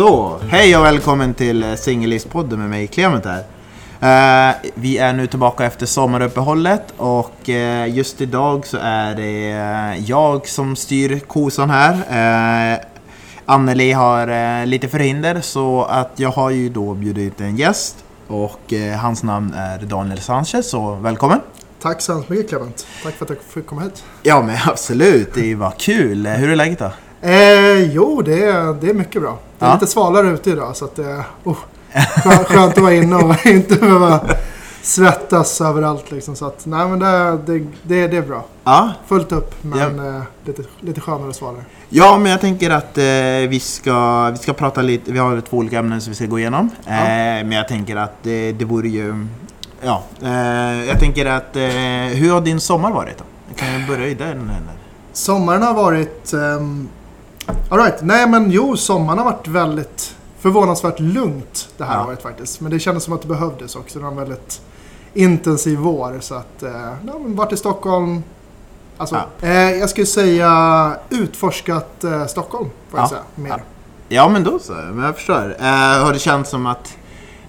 Så, hej och välkommen till Singellivspodden med mig Clement här. Eh, vi är nu tillbaka efter sommaruppehållet och eh, just idag så är det eh, jag som styr kosan här. Uh, Anneli har lite förhinder så att jag har ju då bjudit en gäst och hans namn är Daniel Sanchez, så välkommen! Tack så hemskt mycket Clement. Tack för att jag fick komma hit. Ja men absolut, det var kul. Hur är läget då? Eh, jo, det är, det är mycket bra. Det är ja. lite svalare ute idag så att det är oh, skönt att vara inne och inte behöva svettas överallt. Liksom, så att, nej men det, det, det, det är bra. Ja. Fullt upp men ja. eh, lite, lite skönare och svalare. Ja, men jag tänker att eh, vi, ska, vi ska prata lite. Vi har två olika ämnen som vi ska gå igenom. Ja. Eh, men jag tänker att det, det vore ju... Ja, eh, jag tänker att... Eh, hur har din sommar varit då? Kan jag börja i den? Eller? Sommaren har varit... Alright, nej men jo, sommaren har varit väldigt förvånansvärt lugnt det här ja. året faktiskt. Men det kändes som att det behövdes också. Det var en väldigt intensiv vår. Så att, eh, ja, men varit i Stockholm. Alltså, ja. eh, jag skulle säga utforskat eh, Stockholm, får jag säga. Mer. Ja. ja, men då så. Men jag förstår. Eh, har det känts som att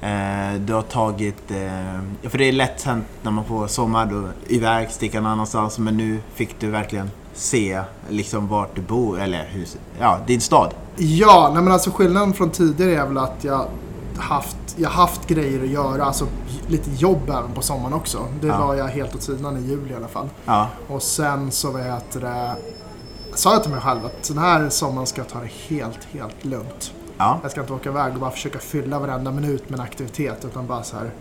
eh, du har tagit... Eh, för det är lätt hänt när man får sommar, då iväg, sticka någon annanstans. Men nu fick du verkligen se liksom vart du bor, eller hur, ja, din stad? Ja, nej men alltså skillnaden från tidigare är väl att jag haft, jag haft grejer att göra, alltså lite jobb även på sommaren också. Det ja. var jag helt åt sidan i juli i alla fall. Ja. Och sen så vet det, sa jag till mig själv att den här sommaren ska jag ta det helt, helt lugnt. Ja. Jag ska inte åka iväg och bara försöka fylla varenda minut med en aktivitet utan bara så här,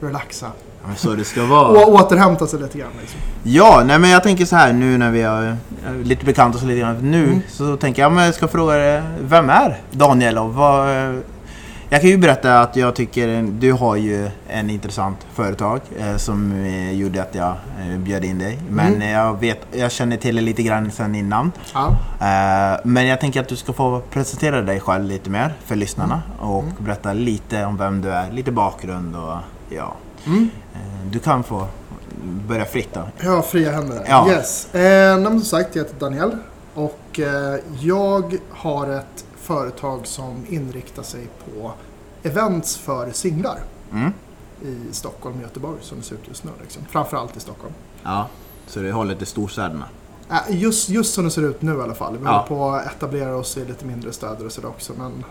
relaxa. Så det ska vara. Och återhämta sig lite grann. Liksom. Ja, nej men jag tänker så här nu när vi har lite bekanta oss lite grann. Nu mm. så tänker jag, men jag ska fråga dig, vem är Daniel och vad... Jag kan ju berätta att jag tycker du har ju en intressant företag eh, som eh, gjorde att jag eh, bjöd in dig. Men mm. jag, vet, jag känner till dig lite grann sedan innan. Ja. Eh, men jag tänker att du ska få presentera dig själv lite mer för lyssnarna mm. och mm. berätta lite om vem du är, lite bakgrund och ja. Mm. Eh, du kan få börja fritt då. Ja, fria händer. Ja. Yes. Eh, som sagt, jag heter Daniel och eh, jag har ett företag som inriktar sig på events för singlar. Mm. I Stockholm och Göteborg som det ser ut just nu. Liksom. Framförallt i Stockholm. Ja, så det håller till storstäderna? Äh, just, just som det ser ut nu i alla fall. Vi ja. håller på att etablera oss i lite mindre städer och sådär också. Men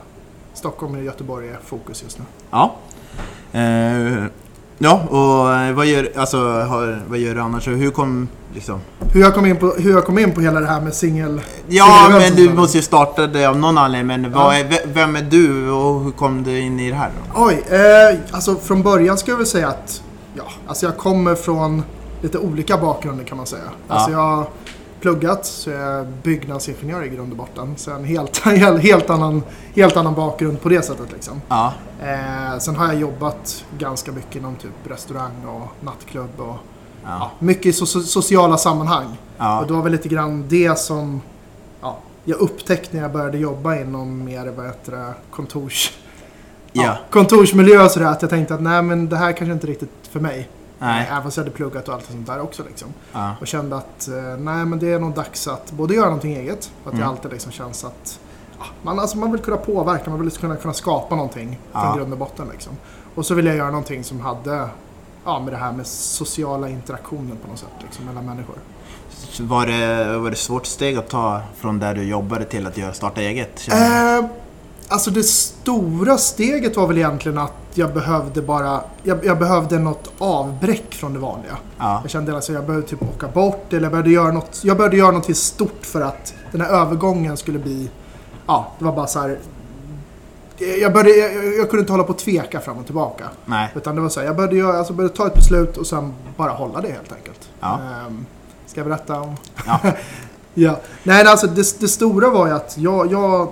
Stockholm och Göteborg är fokus just nu. Ja. Eh, Ja, och eh, vad gör, alltså, har, vad gör du annars? Hur kom liksom... Hur jag kom in på, hur jag kom in på hela det här med singel... Ja, men du måste ju starta det av någon anledning. Men ja. är, vem är du och hur kom du in i det här då? Oj, eh, alltså från början ska jag väl säga att... Ja, alltså jag kommer från lite olika bakgrunder kan man säga. Ja. Alltså jag pluggat, så jag är byggnadsingenjör i grund och botten. Så en helt, helt, annan, helt annan bakgrund på det sättet. Liksom. Ja. Eh, sen har jag jobbat ganska mycket inom typ restaurang och nattklubb och ja. Mycket i so sociala sammanhang. Ja. Och det var väl lite grann det som ja, jag upptäckte när jag började jobba inom mer vad heter det, kontors, ja. kontorsmiljö och sådär. Att jag tänkte att nej men det här kanske inte är riktigt för mig. Nej. Även fast jag hade pluggat och allt sånt där också. Liksom. Ja. Och kände att eh, nej, men det är nog dags att både göra någonting eget. För att mm. det alltid liksom känns att ja, man, alltså, man vill kunna påverka, man vill kunna, kunna skapa någonting ja. från grund och botten. Liksom. Och så vill jag göra någonting som hade ja, med det här med sociala interaktioner på något sätt liksom, mellan människor. Var det, var det svårt steg att ta från där du jobbade till att göra, starta eget? Eh, Alltså det stora steget var väl egentligen att jag behövde bara, jag, jag behövde något avbräck från det vanliga. Ja. Jag kände att alltså jag behövde typ åka bort eller jag behövde göra något, jag behövde göra något stort för att den här övergången skulle bli, ja, det var bara så här, jag, började, jag, jag kunde inte hålla på och tveka fram och tillbaka. Nej. Utan det var så här, jag behövde, göra, alltså började ta ett beslut och sen bara hålla det helt enkelt. Ja. Um, ska jag berätta om? Ja. ja. Nej, alltså det, det stora var ju att jag, jag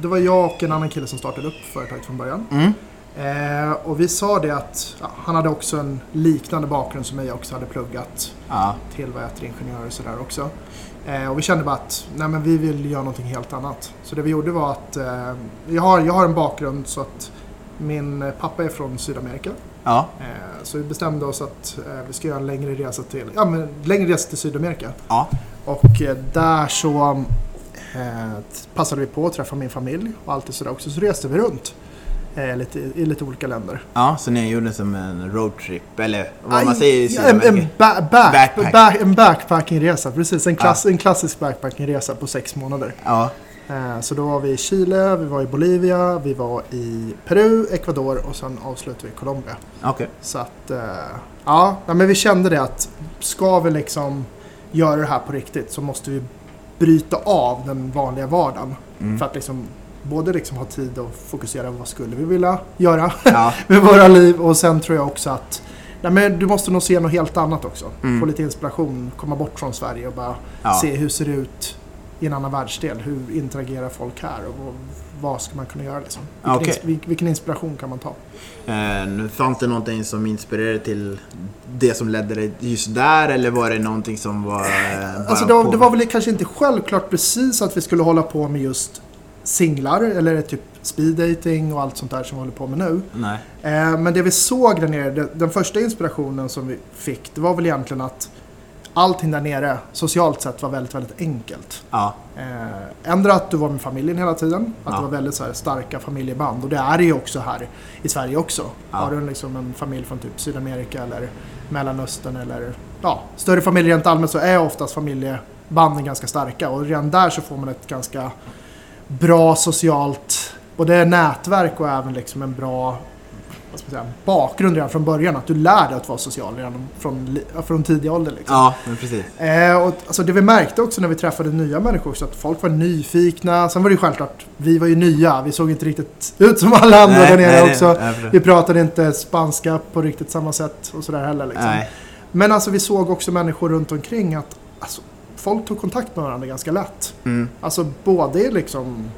det var jag och en annan kille som startade upp företaget från början. Mm. Eh, och vi sa det att ja, han hade också en liknande bakgrund som jag också hade pluggat ja. till vad jag ingenjör och sådär också. Eh, och vi kände bara att nej, men vi vill göra någonting helt annat. Så det vi gjorde var att eh, jag, har, jag har en bakgrund så att min pappa är från Sydamerika. Ja. Eh, så vi bestämde oss att eh, vi ska göra en längre resa till, ja, men, längre resa till Sydamerika. Ja. Och eh, där så eh, passade vi på att träffa min familj och allt det sådär också. Så reste vi runt eh, lite, i lite olika länder. Ja, så ni gjorde som en roadtrip, eller vad man Aj, säger i ja, en, en, Sydamerika. ba back, Backpack. back, en backpackingresa, precis. En, klass, en klassisk backpackingresa på sex månader. Ja, Eh, Så då var vi i Chile, vi var i Bolivia, vi var i Peru, Ecuador och sen avslutade vi i Colombia. okej. Så att, eh, ja, men vi kände det att ska vi liksom göra det här på riktigt så måste vi bryta av den vanliga vardagen. Mm. För att liksom både liksom ha tid att fokusera på vad skulle vi vilja göra Ja, med våra liv och sen tror jag också att nej, men du måste nog se något helt annat också. Mm. Få lite inspiration, komma bort från Sverige och bara ja. se hur ser det ut i en annan världsdel. Hur interagerar folk här och vad, ska man kunna göra liksom? Vilken, Okej. ins- vil- vilken inspiration kan man ta? Nu fanns det någonting som inspirerade till det som ledde dig just där eller var det någonting som var... Bara Alltså det, var, det var väl kanske inte självklart precis att vi skulle hålla på med just singlar eller typ speed dating och allt sånt där som vi håller på med nu. Nej. Eh, men det vi såg där nere, den första inspirationen som vi fick, det var väl egentligen att allting där nere socialt sett var väldigt, väldigt enkelt. Ja, Eh, ändra att du var med familjen hela tiden, att Ja. det var väldigt så här, starka familjeband. Och det är det ju också här i Sverige också. Ja. Har du liksom en familj från typ Sydamerika eller Mellanöstern eller ja, större familjer rent allmänt så är oftast familjebanden ganska starka. Och redan där så får man ett ganska bra socialt både nätverk och även liksom en bra vad ska man säga, bakgrund redan från början. Att du lär dig att vara social redan från, från tidig ålder. Liksom. ja men precis. Eh, och, alltså det vi märkte också när vi träffade nya människor också att folk var nyfikna. Sen var det ju självklart, vi var ju nya. Vi såg inte riktigt ut som alla andra där nere nej, också. nej, Vi pratade inte spanska på riktigt samma sätt och sådär heller. Liksom. nej. Men alltså vi såg också människor runt omkring att alltså, folk tog kontakt med varandra ganska lätt. Mm. Alltså både liksom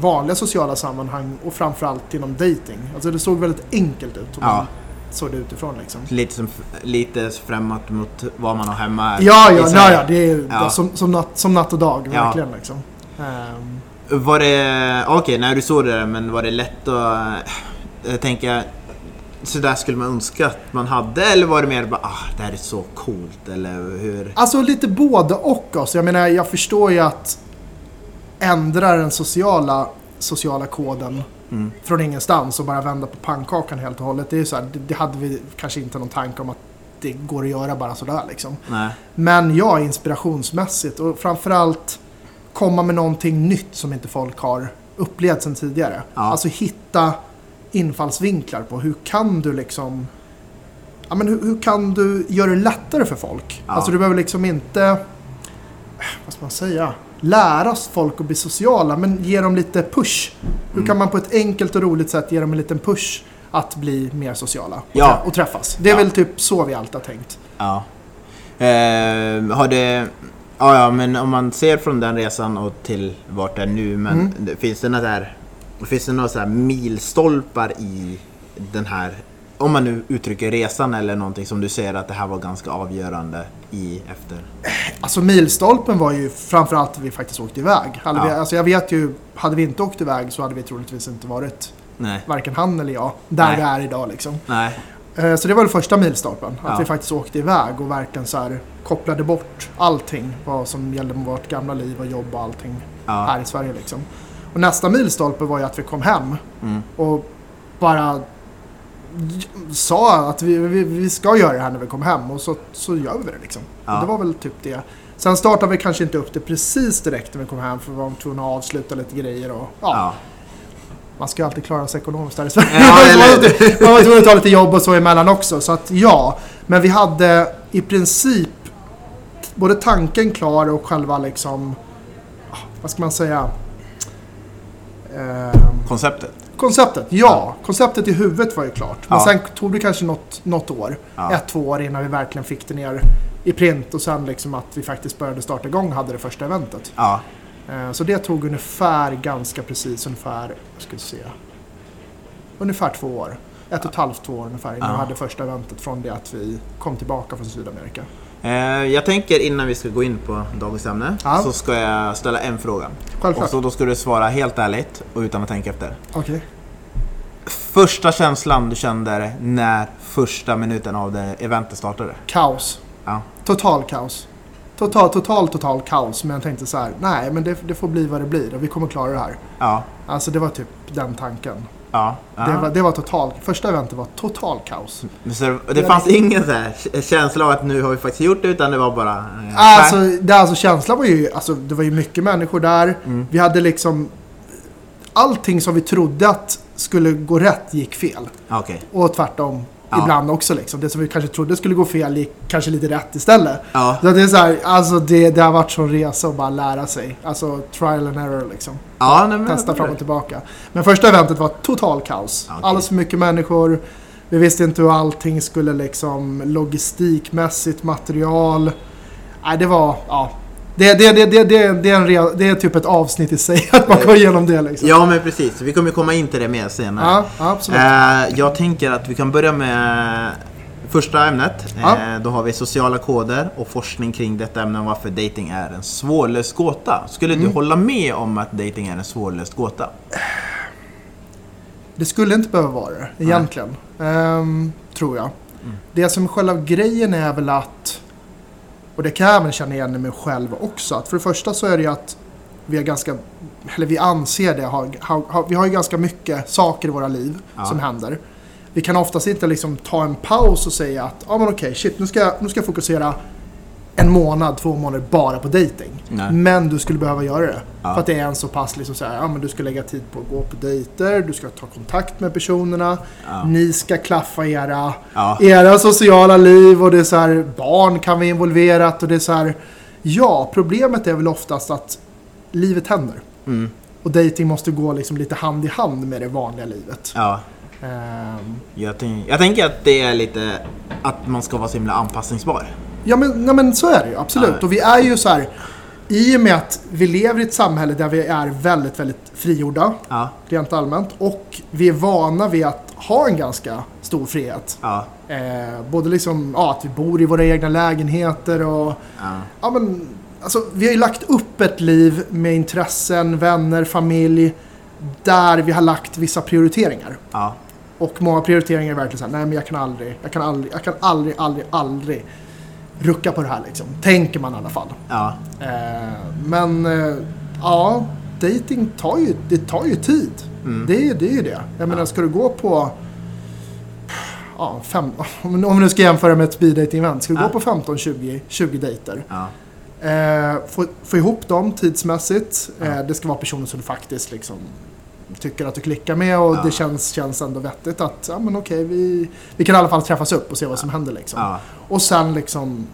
vanliga sociala sammanhang och framförallt inom dating. Alltså det såg väldigt enkelt ut. Om Ja. man såg det utifrån liksom. Lite, som, lite främmat mot vad man har hemma Ja, ja, Sverige. ja, det är Ja. Som, som, natt, som natt och dag, Ja. verkligen. Liksom. Ehm, Var det, okej när du såg det där, men var det lätt att äh, tänka så där skulle man önska att man hade eller var det mer bara ah, det här är så coolt eller hur? alltså lite både och. Alltså. Jag menar, jag förstår ju att ändra den sociala, sociala koden Mm. från ingenstans och bara vända på pannkakan helt och hållet. Det, är så här, det, det hade vi kanske inte någon tanke om att det går att göra bara sådär. Liksom. Nej. Men ja, inspirationsmässigt och framförallt komma med någonting nytt som inte folk har upplevt sedan tidigare. Ja. Alltså hitta infallsvinklar på hur kan du liksom Ja, men hur, hur kan du göra det lättare för folk? Ja. Alltså du behöver liksom inte vad ska man säga? Lära folk att bli sociala men ge dem lite push. Hur Mm. kan man på ett enkelt och roligt sätt ge dem en liten push att bli mer sociala och, Ja. trä- och träffas? Det är Ja. väl typ så vi alltid har tänkt. Ja. Eh, har det... Ja, ja, men om man ser från den resan och till vart det är nu, men Mm. finns det några där, finns det några så här milstolpar i den här, om man nu uttrycker resan eller någonting som du ser att det här var ganska avgörande i efter? Alltså milstolpen var ju framförallt att vi faktiskt åkte iväg. Hade vi, Ja. alltså jag vet ju, hade vi inte åkt iväg så hade vi troligtvis inte varit Nej. varken han eller jag där Nej. vi är idag liksom. Nej. Eh, Så det var den första milstolpen. Att Ja. vi faktiskt åkte iväg och verkligen så här kopplade bort allting. Vad som gällde med vårt gamla liv och jobb och allting Ja. här i Sverige liksom. Och nästa milstolpe var ju att vi kom hem Mm. och bara sa att vi, vi, vi ska göra det här när vi kommer hem och så, så gör vi det liksom. Ja. Det var väl typ det. Sen startade vi kanske inte upp det precis direkt när vi kom hem för vi var tvungna att avsluta lite grejer och ja, Ja. man ska ju alltid klara sig ekonomiskt där i Sverige. Ja, man, eller- var, man var tvungen att ta lite jobb och så emellan också. Så att ja, men vi hade i princip både tanken klar och själva liksom, ah, vad ska man säga? Ehm, Konceptet? Konceptet, ja. Konceptet i huvudet var ju klart. Men Ja. sen tog det kanske något, något år. Ja. Ett, två år innan vi verkligen fick det ner i print och sen liksom att vi faktiskt började starta igång och hade det första eventet. Ja. Eh, Så det tog ungefär, ganska precis ungefär, ska se, ungefär två år. Ett och ett halvt, två år ungefär innan Ja. vi hade första eventet från det att vi kom tillbaka från Sydamerika. Eh, jag tänker innan vi ska gå in på dagens ämne Ja. så ska jag ställa en fråga. Och Självklart. så då ska du svara helt ärligt och utan att tänka efter. Okej. Första känslan du kände när första minuten av det eventet startade? Kaos. Ja. Total kaos. total, total, total kaos. Men jag tänkte så här, nej men det, det får bli vad det blir och vi kommer klara det här. Ja. Alltså det var typ den tanken. Ja. ja. Det, var, det var total, första eventet var total kaos. Så det, det fanns ingen så känsla av att nu har vi faktiskt gjort det utan det var bara... eh, Alltså, det, alltså känslan var ju, alltså det var ju mycket människor där. Mm. Vi hade liksom, allting som vi trodde att skulle gå rätt gick fel. Ja, Okej. Och tvärtom Ja. ibland också liksom. Det som vi kanske trodde skulle gå fel gick kanske lite rätt istället. Ja. Så det är så här, alltså det, det har varit sån resa att bara lära sig. Alltså trial and error liksom. Ja, nej, men... Testa fram och tillbaka. Men första eventet var total kaos. Okej. Alldeles för mycket människor. Vi visste inte hur allting skulle liksom logistikmässigt, material. Nej, det var, ja. Det, det, det, det, det, det, är en real, det är typ ett avsnitt i sig att man går igenom det liksom. Ja, men precis. Vi kommer komma in till det mer senare. ja, absolut. Eh, jag tänker att vi kan börja med första ämnet. Ja. Eh, då har vi sociala koder och forskning kring detta ämne och varför dating är en svårlöst gåta. Skulle Mm. du hålla med om att dating är en svårlöst gåta? Det skulle inte behöva vara det, egentligen. Ehm, tror jag. Det som själva grejen är väl att, och det kan jag även känna igen i mig själv också, att för det första så är det ju att vi är ganska, eller vi anser det, har, har, vi har ju ganska mycket saker i våra liv Ja. som händer. Vi kan oftast inte liksom ta en paus och säga att, ja men okej, shit, nu ska, nu ska jag fokusera en månad, två månader bara på dating. Nej. Men du skulle behöva göra det. Ja. För att det är en så pass liksom så här, ja men du ska lägga tid på att gå på dejter, du ska ta kontakt med personerna, Ja. ni ska klaffa era, era sociala liv och det är så här, barn kan vara involverat och det är så här, ja, problemet är väl oftast att livet händer. Mm. Och dating måste gå liksom lite hand i hand med det vanliga livet. ja. Ehm, Jag, tänk, jag tänker att det är lite att man ska vara så himla anpassningsbar. Ja men, nej, men så är det ju, absolut. Ja. Och vi är ju så här, i och med att vi lever i ett samhälle där vi är väldigt, väldigt frigjorda, Ja. rent allmänt, och vi är vana vid att ha en ganska stor frihet. Ja. Eh, både liksom, ja, att vi bor i våra egna lägenheter och, Ja. ja men, alltså vi har ju lagt upp ett liv med intressen, vänner, familj, där vi har lagt vissa prioriteringar. Och många prioriteringar är verkligen så här, nej men jag kan aldrig, jag kan aldrig, jag kan aldrig, aldrig, aldrig rucka på det här liksom. Tänker man i alla fall. Ja. Eh, men eh, ja, dating tar ju, det tar ju tid. Mm. Det, är- det är ju det. Jag menar, Ja. ska du gå på Ja, fem, om om nu ska jämföra med ett speed dating event Ska du Ja. gå på 15, 20, 20 dejter? Ja. Eh, få, få ihop dem tidsmässigt. Eh, det ska vara personer som du faktiskt liksom tycker att du klickar med och Ja. det känns, känns ändå vettigt att ja, men okej, vi, vi kan i alla fall träffas upp och se vad som händer. Liksom. Ja. Och sen liksom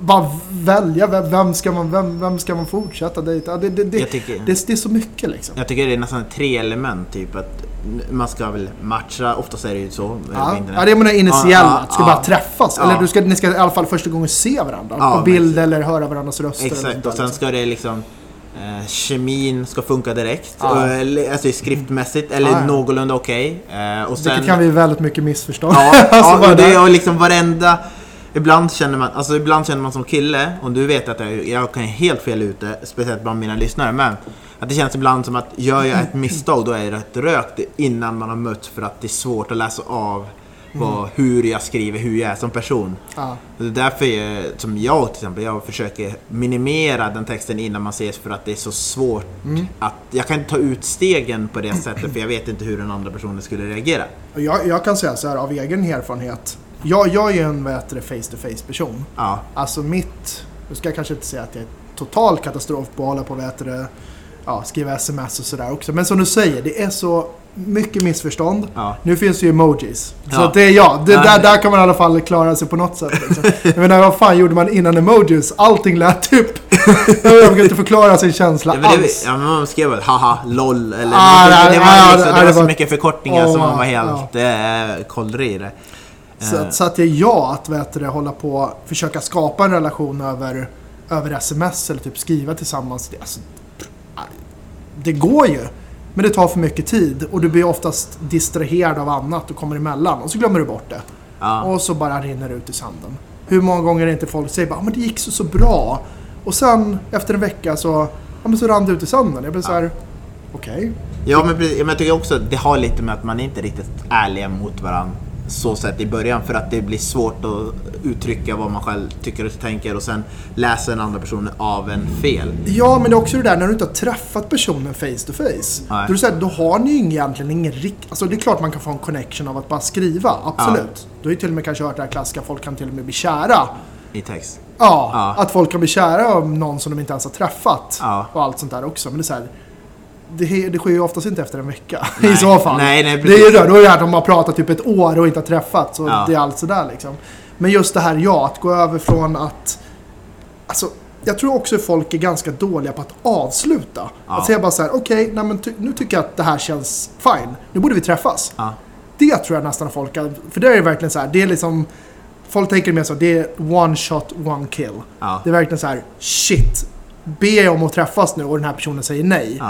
bara välja vem, vem, ska man, vem, vem ska man fortsätta dejta? Det, det, det, tycker... det, det är så mycket liksom. Jag tycker det är nästan tre element, typ att man ska väl matcha, oftast är det ju så. eh, Ja, ja, det är det initiella, Ja, att ska ja. bara träffas. Ja. Eller du ska, ni ska i alla fall första gången se varandra. På men bild exakt. eller höra varandras röster. Exakt, och där, sen liksom. ska det liksom eh, Kemin ska funka direkt, och, eller, alltså skriftmässigt, eller Ja, ja. någorlunda okej. Eh, och sen, Vilket kan bli väldigt mycket missförstånd. Ja, Alltså, ja och det är liksom varenda... Ibland känner man, alltså ibland känner man som kille, och du vet att jag, jag kan helt fel ute, speciellt bland mina lyssnare, men att det känns ibland som att gör jag ett misstag då är det rökt innan man har mötts för att det är svårt att läsa av vad, hur jag skriver, hur jag är som person. Ja. Och Det är därför jag, som jag till exempel, jag försöker minimera den texten innan man ses för att det är så svårt Mm. att jag kan inte ta ut stegen på det sättet för jag vet inte hur den andra personen skulle reagera. Och Jag, jag kan säga så här av egen erfarenhet. Jag, jag är ju en det, face-to-face person. Ja, Alltså mitt, nu ska jag kanske inte säga att jag är total katastrof på att hålla på det, ja, skriva sms och sådär också. Men som du säger, det är så mycket missförstånd. ja. Nu finns det ju emojis. Så Ja. att det är ja, det, där, där kan man i alla fall klara sig på något sätt. Liksom. Jag menar, vad fan gjorde man innan emojis? Allting lät typ... jag kan inte förklara sin känsla Ja, men det, alls. ja, men man skrev väl haha, LOL eller Ah, det, nej, var, ja, liksom, det- det var det så var- mycket förkortningar som Åh, man var helt ja. kollrig i det. Så, Eh, att- så att det är jag att vet du, det, hålla på försöka skapa en relation över, över sms eller typ skriva tillsammans. Det, alltså, det går ju. Men det tar för mycket tid och du blir oftast distraherad av annat och kommer emellan och så glömmer du bort det. ja. Och så bara rinner det ut i sanden. Hur många gånger är inte folk säger bara "Ah, men det gick så, så bra. Och sen efter en vecka så, ja, men så rann det ut i sanden. Jag blir så här, okej. ja, men, men jag tycker också att det har lite med att man är inte riktigt ärliga mot varandra så sätt i början för att det blir svårt att uttrycka vad man själv tycker och tänker och sen läser den andra personen av en fel. Ja, men det är också det där när du inte har träffat personen face to face. Då, är så här, då har ni ju egentligen ingen rikt... Alltså det är klart man kan få en connection av att bara skriva, absolut. Du har ju till och med kanske hört det här klassiska, folk kan till och med bli kära. I text. Ja, Ja. att folk kan bli kära av någon som de inte ens har träffat. Ja. Och allt sånt där också. Men det är så här, det, det sker ju oftast inte efter en vecka i Nej. så fall. Nej, nej, det är ju precis. det, då är det här att de har pratat typ ett år och inte har träffats. Och Ja. det är allt sådär liksom. Men just det här, ja, att gå över från att... Alltså, jag tror också att folk är ganska dåliga på att avsluta. Ja. Att säga bara så här, okej, men ty- nu tycker jag att det här känns fine. Nu borde vi träffas. Ja. Det tror jag nästan folk... För det är verkligen så här, det är liksom... Folk tänker mer så, det är one shot, one kill. Ja. Det är verkligen så här, shit. Jag om att träffas nu och den här personen säger nej.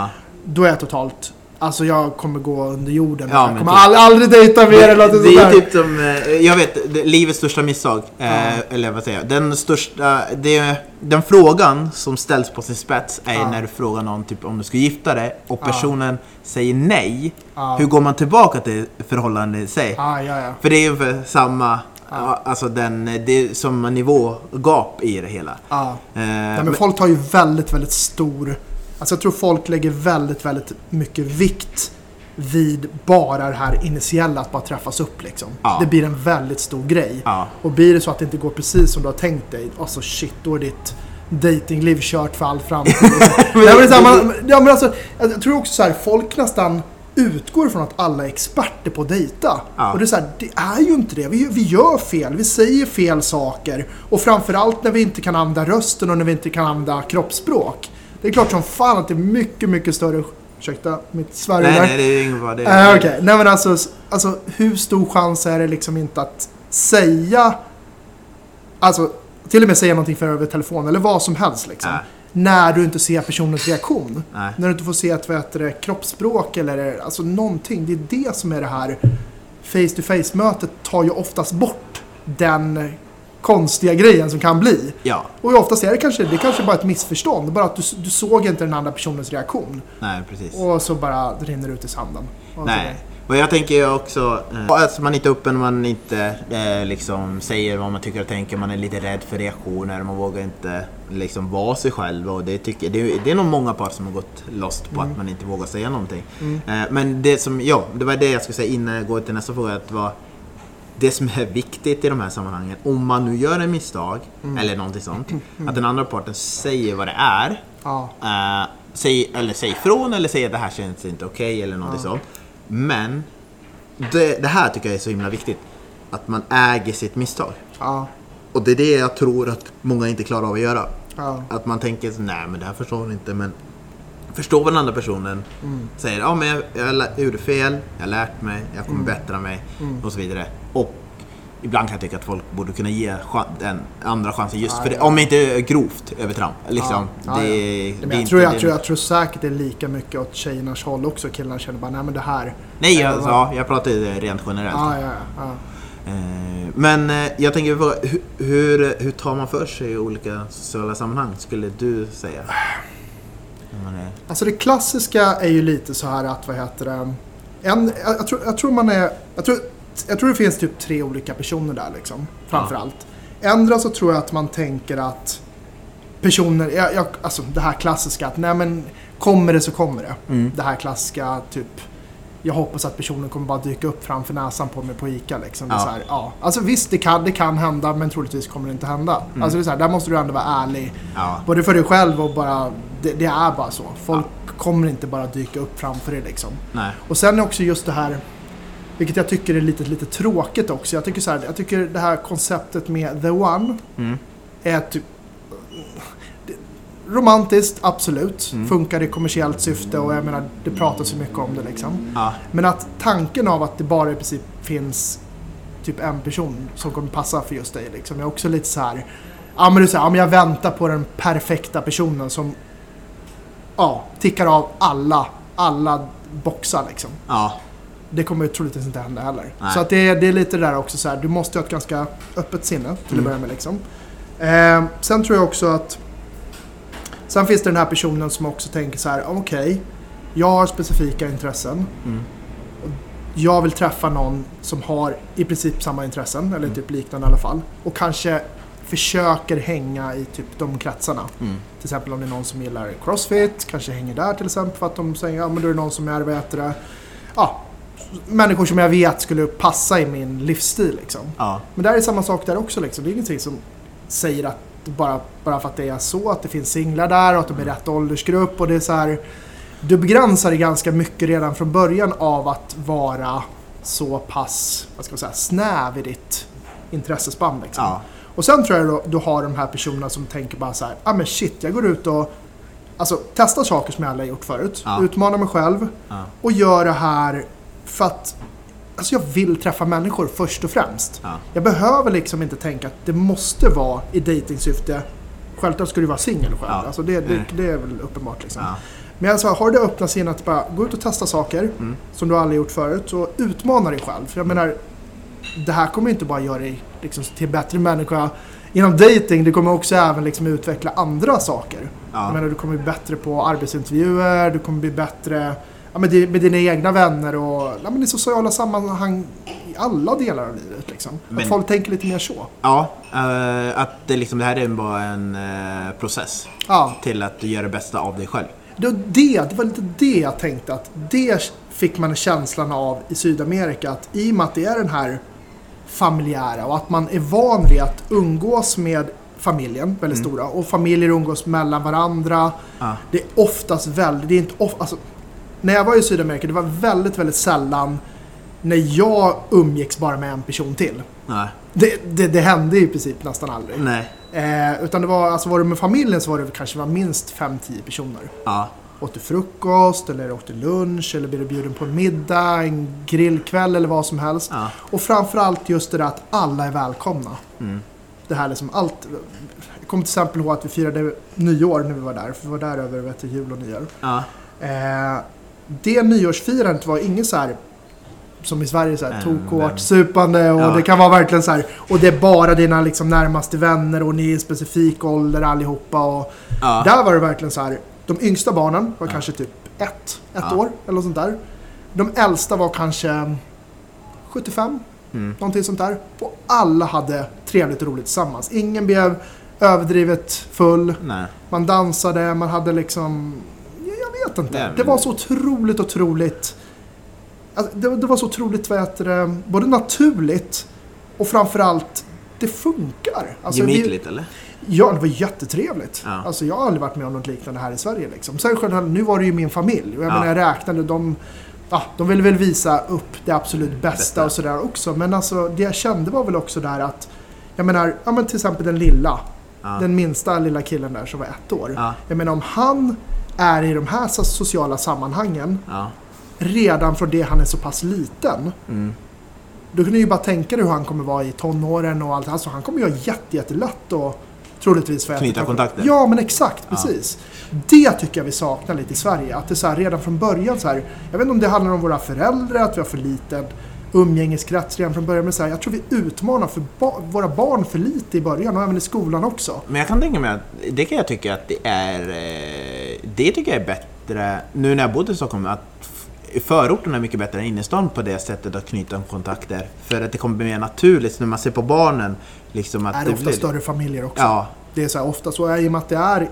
Då är jag totalt... Alltså jag kommer gå under jorden. Ja, jag kommer typ. ald- aldrig dejta mer eller något det är sånt ju där. typ som, eh, jag vet, det- livets största misstag. Eh, Eller vad säger jag? Den största, det, den frågan som ställs på sin spets är Ja. när du frågar någon typ om du ska gifta dig och personen säger nej. Hur går man tillbaka till förhållandet i sig? Ja, ja. För det är ju ungefär samma, ja. alltså den, det är som nivågap i det hela. ja. Eh, Nej, men- men folk tar ju väldigt, väldigt stor... Alltså jag tror folk lägger väldigt, väldigt mycket vikt vid bara det här initiella, att bara träffas upp liksom. Ja. Det blir en väldigt stor grej. ja. Och blir det så att det inte går precis som du har tänkt dig, alltså shit, då är ditt datingliv kört för all framtid. Nej, men här, man, ja, men alltså, jag jag tror också så här, folk nästan utgår från att alla är experter på att dejta. Ja. Och det är så här, det är ju inte det. Vi, vi gör fel, vi säger fel saker. Och framförallt när vi inte kan använda rösten och när vi inte kan använda kroppsspråk. Det är klart som fan att det är mycket, mycket större... Ursäkta mitt sverige Nej, nej, det är inget bra. Det Eh, är, Okej, nej men alltså, alltså hur stor chans är det liksom inte att säga, alltså till och med säga någonting för över telefon eller vad som helst liksom. Nej. När du inte ser personens reaktion. Nej. När du inte får se ett vad heter det, kroppsspråk eller alltså någonting. Det är det som är det här face to face mötet tar ju oftast bort den konstiga grejen som kan bli. Ja, Och oftast är det kanske, det kanske bara ett missförstånd. Bara att du, du såg inte den andra personens reaktion. nej precis. Och så bara det rinner ut i sanden. Och Nej. Och jag tänker ju också eh, att man inte är öppen, man inte eh, liksom säger vad man tycker och tänker, man är lite rädd för reaktioner, man vågar inte liksom vara sig själv. Och det, tycker, det, är- det är nog många par som har gått lost på att man inte vågar säga någonting. Eh, men det som, ja, det var det jag skulle säga innan jag går till nästa fråga. Att vad, det som är viktigt i de här sammanhangen, om man nu gör en misstag eller någonting sånt, att den andra parten säger vad det är. Ja. Eh, säg, eller säg ifrån eller säg att det här känns inte okej eller någonting sånt. Men det, det här tycker jag är så himla viktigt. Att man äger sitt misstag. Ja. Och det är det jag tror att många inte klarar av att göra. Ja. Att man tänker så, nej men det här förstår hon inte men Förstår vad den andra personen säger, ja men jag, jag lä- gjorde fel, jag har lärt mig, jag kommer bättra mig och så vidare. Och ibland kan jag tycka att folk borde kunna ge den andra chansen just Ja, för det, ja. om det inte är grovt övertramp. Liksom. Ja, det, ja. det Men är jag, tror, jag, det- tror, jag tror säkert det är lika mycket åt tjejernas håll också. Killarna känner bara, nej men det här... Nej, jag, vad- ja, jag pratar rent generellt. Ja, ja. Eh, Men eh, jag tänker på hur, hur, tar man för sig i olika sociala sammanhang, skulle du säga? Alltså det klassiska är ju lite så här att, vad heter det... En, jag, jag, tror, jag tror man är... Jag tror, jag tror det finns typ tre olika personer där liksom. Framförallt. Ändra så tror jag att man tänker att personer, jag, jag, alltså det här klassiska att nej men kommer det så kommer det. Mm. Det här klassiska typ jag hoppas att personen kommer bara dyka upp framför näsan på mig på ICA. Liksom. Ja. så här, ja. Alltså visst, det kan, det kan hända men troligtvis kommer det inte hända. Mm. Alltså det är så här, där måste du ändå vara ärlig. Ja. Både för dig själv och bara, det, det är bara så. Folk kommer inte bara dyka upp framför dig liksom. Nej. Och sen är också just det här, vilket jag tycker är lite, lite tråkigt också. Jag tycker, så här, jag tycker det här konceptet med the one Mm. är typ Romantiskt, absolut. Mm. Funkar i kommersiellt syfte och jag menar, det pratas så mycket om det liksom. Ja. Men att tanken av att det bara i princip finns typ en person som kommer passa för just dig liksom. Jag är också lite så här. Ja men du säger, ja, men jag väntar på den perfekta personen som ja, tickar av alla, alla boxar liksom. Ja. Det kommer ju troligtvis inte hända heller. Nej. Så att det, är- det är lite där också så här. Du måste ha ett ganska öppet sinne till att Mm. börja med liksom. Eh, sen tror jag också att Sen finns det den här personen som också tänker så här, okej, jag har specifika intressen. Mm. jag vill träffa någon som har i princip samma intressen, eller typ liknande i alla fall. Och kanske försöker hänga i typ de kretsarna. Mm. Till exempel om det är någon som gillar crossfit, kanske hänger där till exempel för att de säger ja men då är det någon som är det, ja, människor som jag vet skulle passa i min livsstil liksom. Ja. Men där är samma sak där också liksom. Det är ingenting som säger att bara, bara för att det är så, att det finns singlar där och att de är rätt åldersgrupp och det är så här. Du begränsar det ganska mycket redan från början av att vara så pass, vad ska man säga, snäv i ditt intressespann liksom. Ja. Och sen tror jag då, du har de här personerna som tänker bara så här, ah men shit, jag går ut och alltså, testar saker som jag aldrig har gjort förut. Ja. Utmanar mig själv Ja. och gör det här för att alltså, jag vill träffa människor först och främst. Ja. Jag behöver liksom inte tänka att det måste vara i dejtingsyfte. Självklart ska du vara singel själv. Ja. Alltså det, det, Mm. det är väl uppenbart. Liksom. Ja. Men alltså, har du öppna sinnet att bara gå ut och testa saker Mm. som du aldrig gjort förut och utmana dig själv. För jag menar, det här kommer inte bara göra dig liksom, till bättre människa inom dating. Det kommer också även liksom, utveckla andra saker. Jag Ja. menar, du kommer bli bättre på arbetsintervjuer, du kommer bli bättre ja, med, med dina egna vänner och ja, men i sociala sammanhang i alla delar av livet. Liksom. Men- Att folk tänker lite mer så. Ja, eh, att det, liksom, det här är bara en eh, process Ja, till att du gör det bästa av dig själv. det, var det, det var lite det jag tänkte att det fick man känslan av i Sydamerika. Att i och med att det är den här familjära och att man är van vid att umgås med familjen, väldigt Mm. stora, och familjer umgås mellan varandra. Ja. Det är oftast väldigt, det är inte of, alltså, när jag var i Sydamerika, det var väldigt, väldigt sällan när jag umgicks bara med en person till. Nej. Det, det, det hände i princip nästan aldrig. Nej. Eh, utan det var, alltså var du med familjen så var det kanske var minst 5-10 personer. Ja. Åt du frukost eller åt du lunch eller blev du bjuden på en middag, en grillkväll eller vad som helst. Ja. Och framförallt just det där att alla är välkomna. Mm. Det här liksom allt. Jag kommer till exempel ihåg att vi firade nyår när vi var där. För vi var där över vet jul och nyår. Ja. Eh, det nyårsfirandet var inget så här som i Sverige, så här, Mm, tokhårt, supande och Ja. det kan vara verkligen så här. Och det är bara dina liksom, närmaste vänner och ni är i specifik ålder allihopa. Och Ja. Där var det verkligen så här. De yngsta barnen var Ja. kanske typ ett, ett år eller något sånt där. De äldsta var kanske 75, Mm. någonting sånt där. Och alla hade trevligt och roligt tillsammans. Ingen blev överdrivet full. Nej. Man dansade, man hade liksom... Vet inte. Nej, men- Det var så otroligt, otroligt... Alltså, det, det var så otroligt, vad heter det, både naturligt och framförallt, det funkar. Alltså, det- Gemytligt eller? Ja, det var jättetrevligt. Ja. Alltså, jag har aldrig varit med om något liknande här i Sverige. Liksom. Sen självklart, nu var det ju min familj. Och jag Ja. menar, jag räknade, de, ja, de ville väl visa upp det absolut bästa, Bästa. och sådär också. Men alltså, det jag kände var väl också där att, jag menar, ja, men till exempel den lilla, Ja. den minsta lilla killen där som var ett år. Ja. Jag menar, om han är i de här so- sociala sammanhangen Ja. redan från det han är så pass liten. Mm. Då kan du ju bara tänka dig hur han kommer vara i tonåren och allt. Alltså han kommer ju ha jätte, jättelätt och troligtvis få Knyta kontakter. Ja, men exakt. Ja. Precis. Det tycker jag vi saknar lite i Sverige. Att det är så här, redan från början så här. Jag vet inte om det handlar om våra föräldrar, att vi har för liten umgängeskrets redan från början. Men så här, jag tror vi utmanar för ba- våra barn för lite i början och även i skolan också. Men jag kan tänka mig att det kan jag tycka att det är... eh, Det tycker jag är bättre, nu när jag bodde i Stockholm, att förorten är mycket bättre än innerstan på det sättet att knyta kontakter. För att det kommer bli mer naturligt när man ser på barnen. Liksom att är det ofta blir- större familjer också. Ja, Det är så här, ofta så, i och med att det är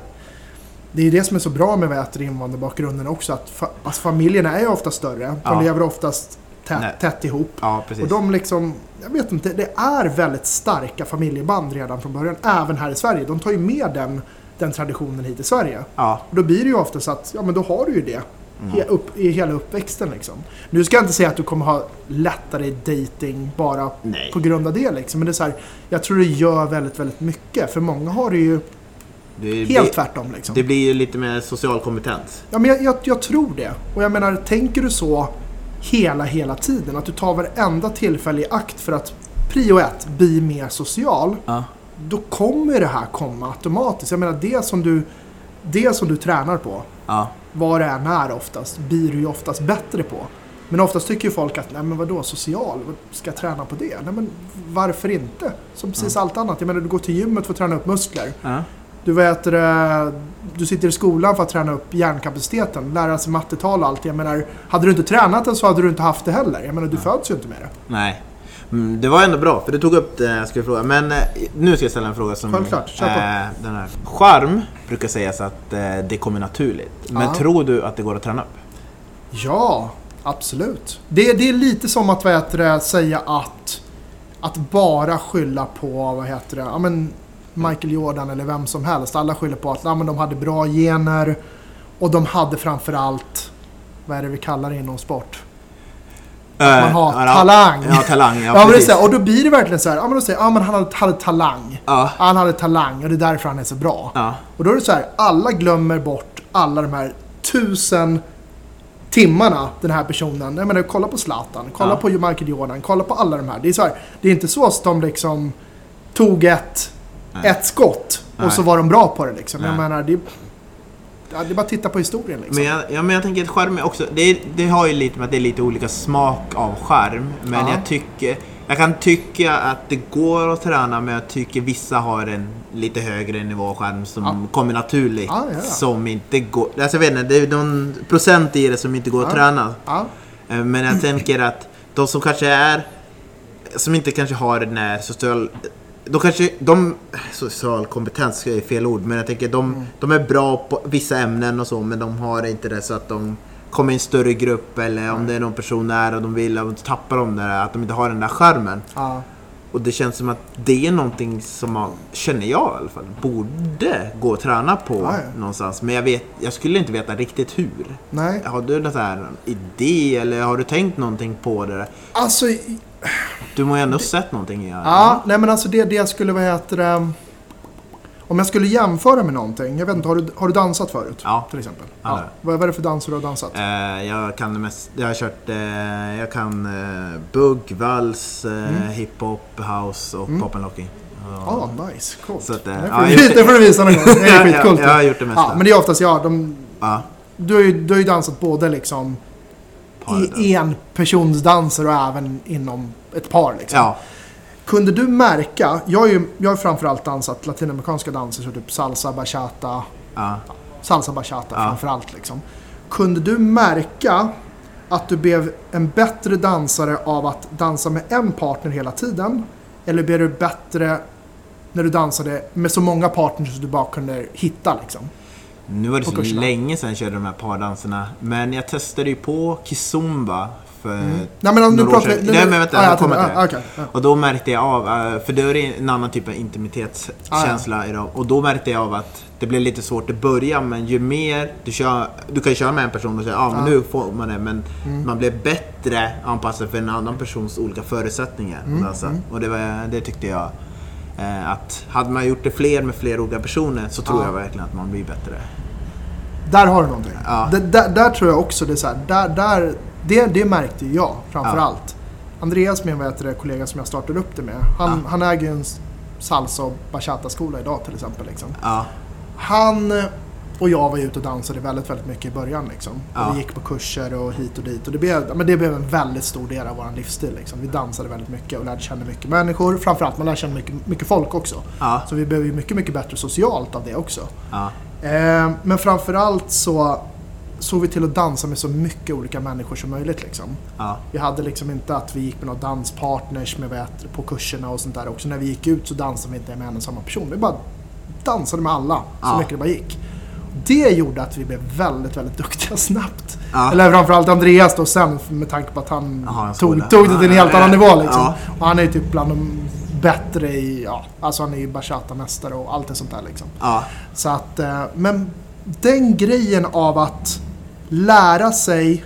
det är det som är så bra med vad jag äter invandrarbakgrunden också. Att fa, alltså familjerna är ju ofta större. De Ja. lever oftast tätt, tätt ihop. ja precis. Och de liksom, jag vet inte, det är väldigt starka familjeband redan från början. Även här i Sverige. De tar ju med den, den traditionen hit till Sverige. Ja, Och då blir det ju ofta så att, ja men då har du ju det. Mm. he- Upp, I hela uppväxten liksom. Nu ska jag inte säga att du kommer ha lättare dating bara nej. på grund av det liksom. Men det är så här, jag tror det gör väldigt, väldigt mycket. För många har det ju Det, helt blir, tvärtom liksom. det blir ju lite mer social kompetens. Ja, men jag, jag, jag tror det. Och jag menar, tänker du så hela, hela tiden, att du tar varenda tillfälle i akt för att prio ett, bli mer social, Ja. då kommer det här komma automatiskt. Jag menar, det som du, det som du tränar på, Ja. vad det än är oftast, blir du ju oftast bättre på. Men oftast tycker ju folk att, nej men vadå, social, ska jag träna på det? Nej men varför inte? Som precis allt annat. Jag menar, du går till gymmet för att träna upp muskler. Du vet, du sitter i skolan för att träna upp hjärnkapaciteten, lära sig mattetal och allt. Jag menar, hade du inte tränat det så hade du inte haft det heller. Jag menar, du föds ju inte med det. Nej. Mm, det var ändå bra, för du tog upp det jag skulle fråga. Men eh, nu ska jag ställa en fråga som... Självklart, kör på. eh, den här. Charm brukar sägas att eh, det kommer naturligt. Men Ja. tror du att det går att träna upp? Ja, absolut. Det, det är lite som att vad heter det, säga att, att bara skylla på vad heter det, ja, men Michael Jordan eller vem som helst. Alla skyller på att ja, men de hade bra gener och de hade framförallt, vad är det vi kallar det inom sport? man har talang. Ja, talang. Ja, Ja, precis. och då blir det verkligen så här, ja men då säger ja men han hade, hade talang. Ja. Han hade talang och det är därför han är så bra. Ja. Och då är det så här, alla glömmer bort alla de här tusen timmarna den här personen. Jag menar, kolla på Zlatan, kolla Ja. på Michael Jordan, kolla på alla de här. Det är så här, det är inte så att de liksom tog ett. Ett skott och så var de bra på det liksom. Jag menar, det, ja, det är bara att titta på historien liksom. Men jag, ja, men jag tänker att skärm är också, det, det har ju lite med att det är lite olika smak av skärm. Men Ja. jag tycker, jag kan tycka att det går att träna men jag tycker vissa har en lite högre nivå av skärm som Ja. kommer naturligt. Som inte går, alltså jag vet inte, det är någon procent i det som inte går att träna. Eh, Men jag tänker att de som kanske är, som inte kanske har den här social, de kanske, de, social kompetens är fel ord, men jag tänker de, Mm. de är bra på vissa ämnen och så, men de har inte det så att de kommer i en större grupp eller om det är någon person nära och de vill och tappar de där, att de inte har den där skärmen. ja. Och det känns som att det är någonting som man, känner jag i alla fall, borde gå att träna på Ja, ja. någonstans. Men jag, vet, jag skulle inte veta riktigt hur. Nej. Har du någon idé eller har du tänkt någonting på det? Alltså, Du må ju ändå ha sett någonting i det. Ja, nej men alltså det, det jag skulle, vad heter det... Om jag skulle jämföra med någonting. Jag vet inte, har du, har du dansat förut? Ja. Till exempel? Ja, det jag. Vad, är det för danser du har dansat? Eh, jag kan det mest, jag har kört, eh, jag kan eh, bugg, vals, eh, hiphop, house och Mm. pop and locking. Ja, nice. Coolt. Att, eh, det, ja, får jag du, det får du visa någon gång. Det är skitcoolt. jag, jag har gjort det mesta. ja, men det är oftast, ja, de, ja, du, har ju, du har ju dansat både liksom i enpersonsdanser och även inom ett par. Liksom. ja, Kunde du märka, jag har ju jag har framförallt dansat latinamerikanska danser, så typ salsa, bachata, ja. salsa bachata Ja. framförallt. Liksom. Kunde du märka att du blev en bättre dansare av att dansa med en partner hela tiden? Eller blev du bättre när du dansade med så många partners som du bara kunde hitta? Liksom? Nu var det så länge sedan jag körde de här pardanserna. Men jag testade ju på kizumba för Nej men nu några år pratar nu- Nej men vänta, ah, jag kommer till det. ah, okej, ja. Och då märkte jag av, eh, för det är en annan typ av intimitetskänsla idag. Och då märkte jag av att det blev lite svårt i början men ju mer du kör, du kan ju köra med en person och säga ja men Ja. nu får man det. Men Mm. man blev bättre anpassad för en annan persons olika förutsättningar. Mm, Alltså. mm. Och det, var, det tyckte jag. Eh, Att hade man gjort det fler med fler olika personer så tror Ja. jag verkligen att man blir bättre. Där har du någonting. Ja. Det, där, där tror jag också det är så här, där, där, det, det märkte jag framförallt. Andreas, min det, kollega som jag startade upp det med, han, Ja. han äger ju en salsa och bachata-skola idag till exempel. Liksom. Ja, Han och jag var ute och dansade väldigt, väldigt mycket i början. Liksom. Ja. Vi gick på kurser och hit och dit. Och det, blev, men det blev en väldigt stor del av vår livsstil. Liksom. Vi dansade väldigt mycket och lärde känna mycket människor. Framförallt man lär känna mycket, mycket folk också. ja, Så vi blev mycket, mycket bättre socialt av det också. ja. Eh, men framförallt så såg vi till att dansa med så mycket olika människor som möjligt. Liksom. ja. Vi hade liksom inte att vi gick med några danspartners med det, på kurserna och sånt där också. När vi gick ut så dansade vi inte med en och samma person. Vi bara dansade med alla så Ja. mycket det bara gick. Det gjorde att vi blev väldigt, väldigt duktiga snabbt. Ja. Eller framförallt Andreas då sen med tanke på att han Jaha, en tog, tog det till en helt annan nivå liksom. ja. Och han är ju typ bland de bättre i, ja, alltså han är ju bachata-mästare och allt det sånt där liksom. ja. Så att, eh, men den grejen av att lära sig,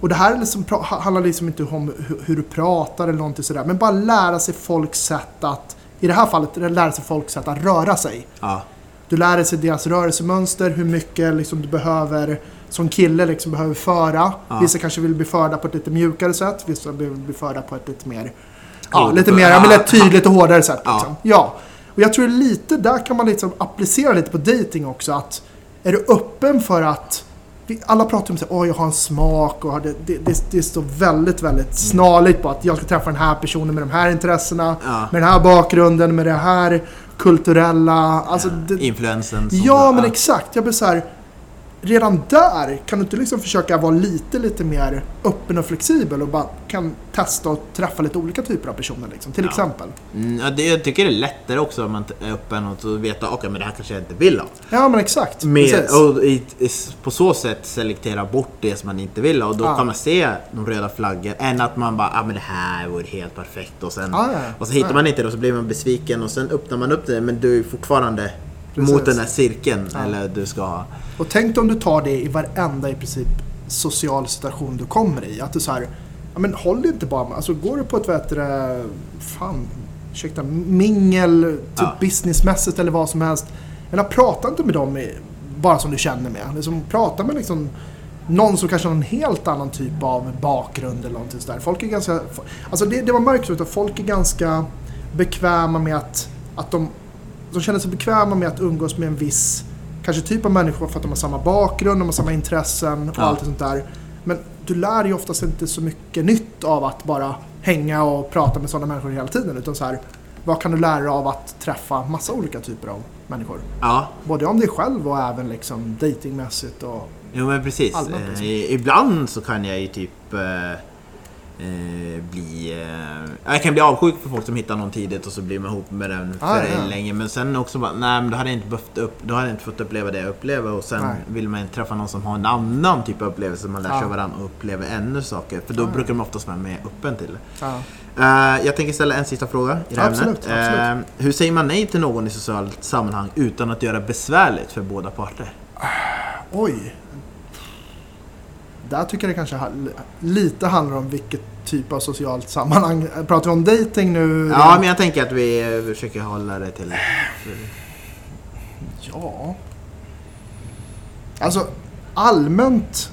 och det här är liksom, handlar liksom inte om hur, hur du pratar eller någonting sådär, men bara lära sig folks sätt att, i det här fallet, lära sig folks sätt att röra sig. ja. Du lär dig deras rörelsemönster, hur mycket liksom du behöver som kille liksom behöver föra. Ja. Vissa kanske vill bli förda på ett lite mjukare sätt, vissa vill bli förda på ett lite mer, ja, lite mer, ja, men tydligt och hårdare sätt. Ja. Liksom. Ja. Och jag tror lite där kan man liksom applicera lite på dating också. Att är du öppen för att alla pratar om att oh, jag har en smak och det, det, det, det står väldigt, väldigt snarligt på att jag ska träffa den här personen med de här intressena, Ja. med den här bakgrunden, med det här kulturella, alltså det, Influensen. Ja, men exakt. Jag blir så här. Redan där kan du inte liksom försöka vara lite, lite mer öppen och flexibel och bara kan testa och träffa lite olika typer av personer liksom. Till Ja. exempel. Mm, ja, det, jag tycker det är lättare också om man är öppen och så veta okej men det här kanske jag inte vill ha. Ja, men exakt. Med, och i, i, på så sätt selektera bort det som man inte vill ha och då Ja. kan man se de röda flaggor än att man bara ah, men det här vore helt perfekt och sen Ja, ja, ja. och så hittar Ja. man inte det och så blir man besviken och sen öppnar man upp det men du är fortfarande Precis. mot den här cirkeln Ja. eller du ska ha Och tänk om du tar det i varenda i princip social situation du kommer i. Att du så här, ja men håll inte bara med, alltså går du på ett det, fan, ursäkta, mingel, typ Ja. businessmässigt eller vad som helst. Eller prata inte med dem i, bara som du känner med. Liksom, prata med liksom någon som kanske har en helt annan typ av bakgrund eller någonting sådär. Folk är ganska, alltså det, det var märkt ut att folk är ganska bekväma med att, att de, de känner sig bekväma med att umgås med en viss kanske typ av människor för att de har samma bakgrund, de har samma intressen och Ja. allt sånt där. Men du lär dig oftast inte så mycket nytt av att bara hänga och prata med sådana människor hela tiden. Utan så här, vad kan du lära dig av att träffa massa olika typer av människor? Ja, Både om dig själv och även liksom datingmässigt och... jo men precis. Eh, liksom. i- ibland så kan jag ju typ eh, eh, bli... Eh, jag kan bli avsjuk för folk som hittar någon tidigt och så blir man ihop med den för Ah, ja. länge. Men sen också bara, nej men då hade jag inte behövt upp, då hade inte fått uppleva det jag upplever och sen Nej. vill man träffa någon som har en annan typ av upplevelse. Man lär sig Ja. av varandra och upplever ännu saker. För då Ja. brukar man oftast vara mer öppen till det. Ja. Eh, jag tänker ställa en sista fråga i det här Absolut, ämnet. absolut. Eh, hur säger man nej till någon i socialt sammanhang utan att göra besvärligt för båda parter? Oj. Där tycker jag det kanske lite handlar om vilket typ av socialt sammanhang. Pratar vi om dating nu? Ja, men jag tänker att vi försöker hålla det till... Ja. Alltså allmänt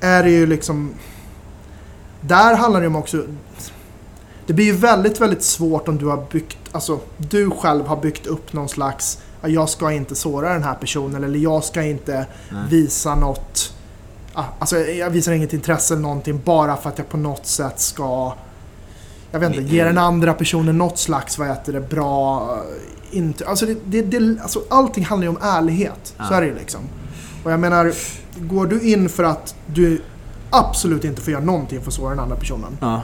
är det ju liksom... Där handlar det ju om också... Det blir ju väldigt, väldigt svårt om du har byggt... Alltså du själv har byggt upp någon slags... "Ja, Jag ska inte såra den här personen eller jag ska inte Nej. visa något... ah, Alltså jag visar inget intresse eller någonting bara för att jag på något sätt ska... Jag vet inte, ge den andra personen något slags, vad heter det, bra... eh, Inte, alltså, det, det, det, alltså allting handlar ju om ärlighet. Så Ja. är det ju liksom. Och jag menar, går du in för att du absolut inte får göra någonting för att såra den andra personen. Ja.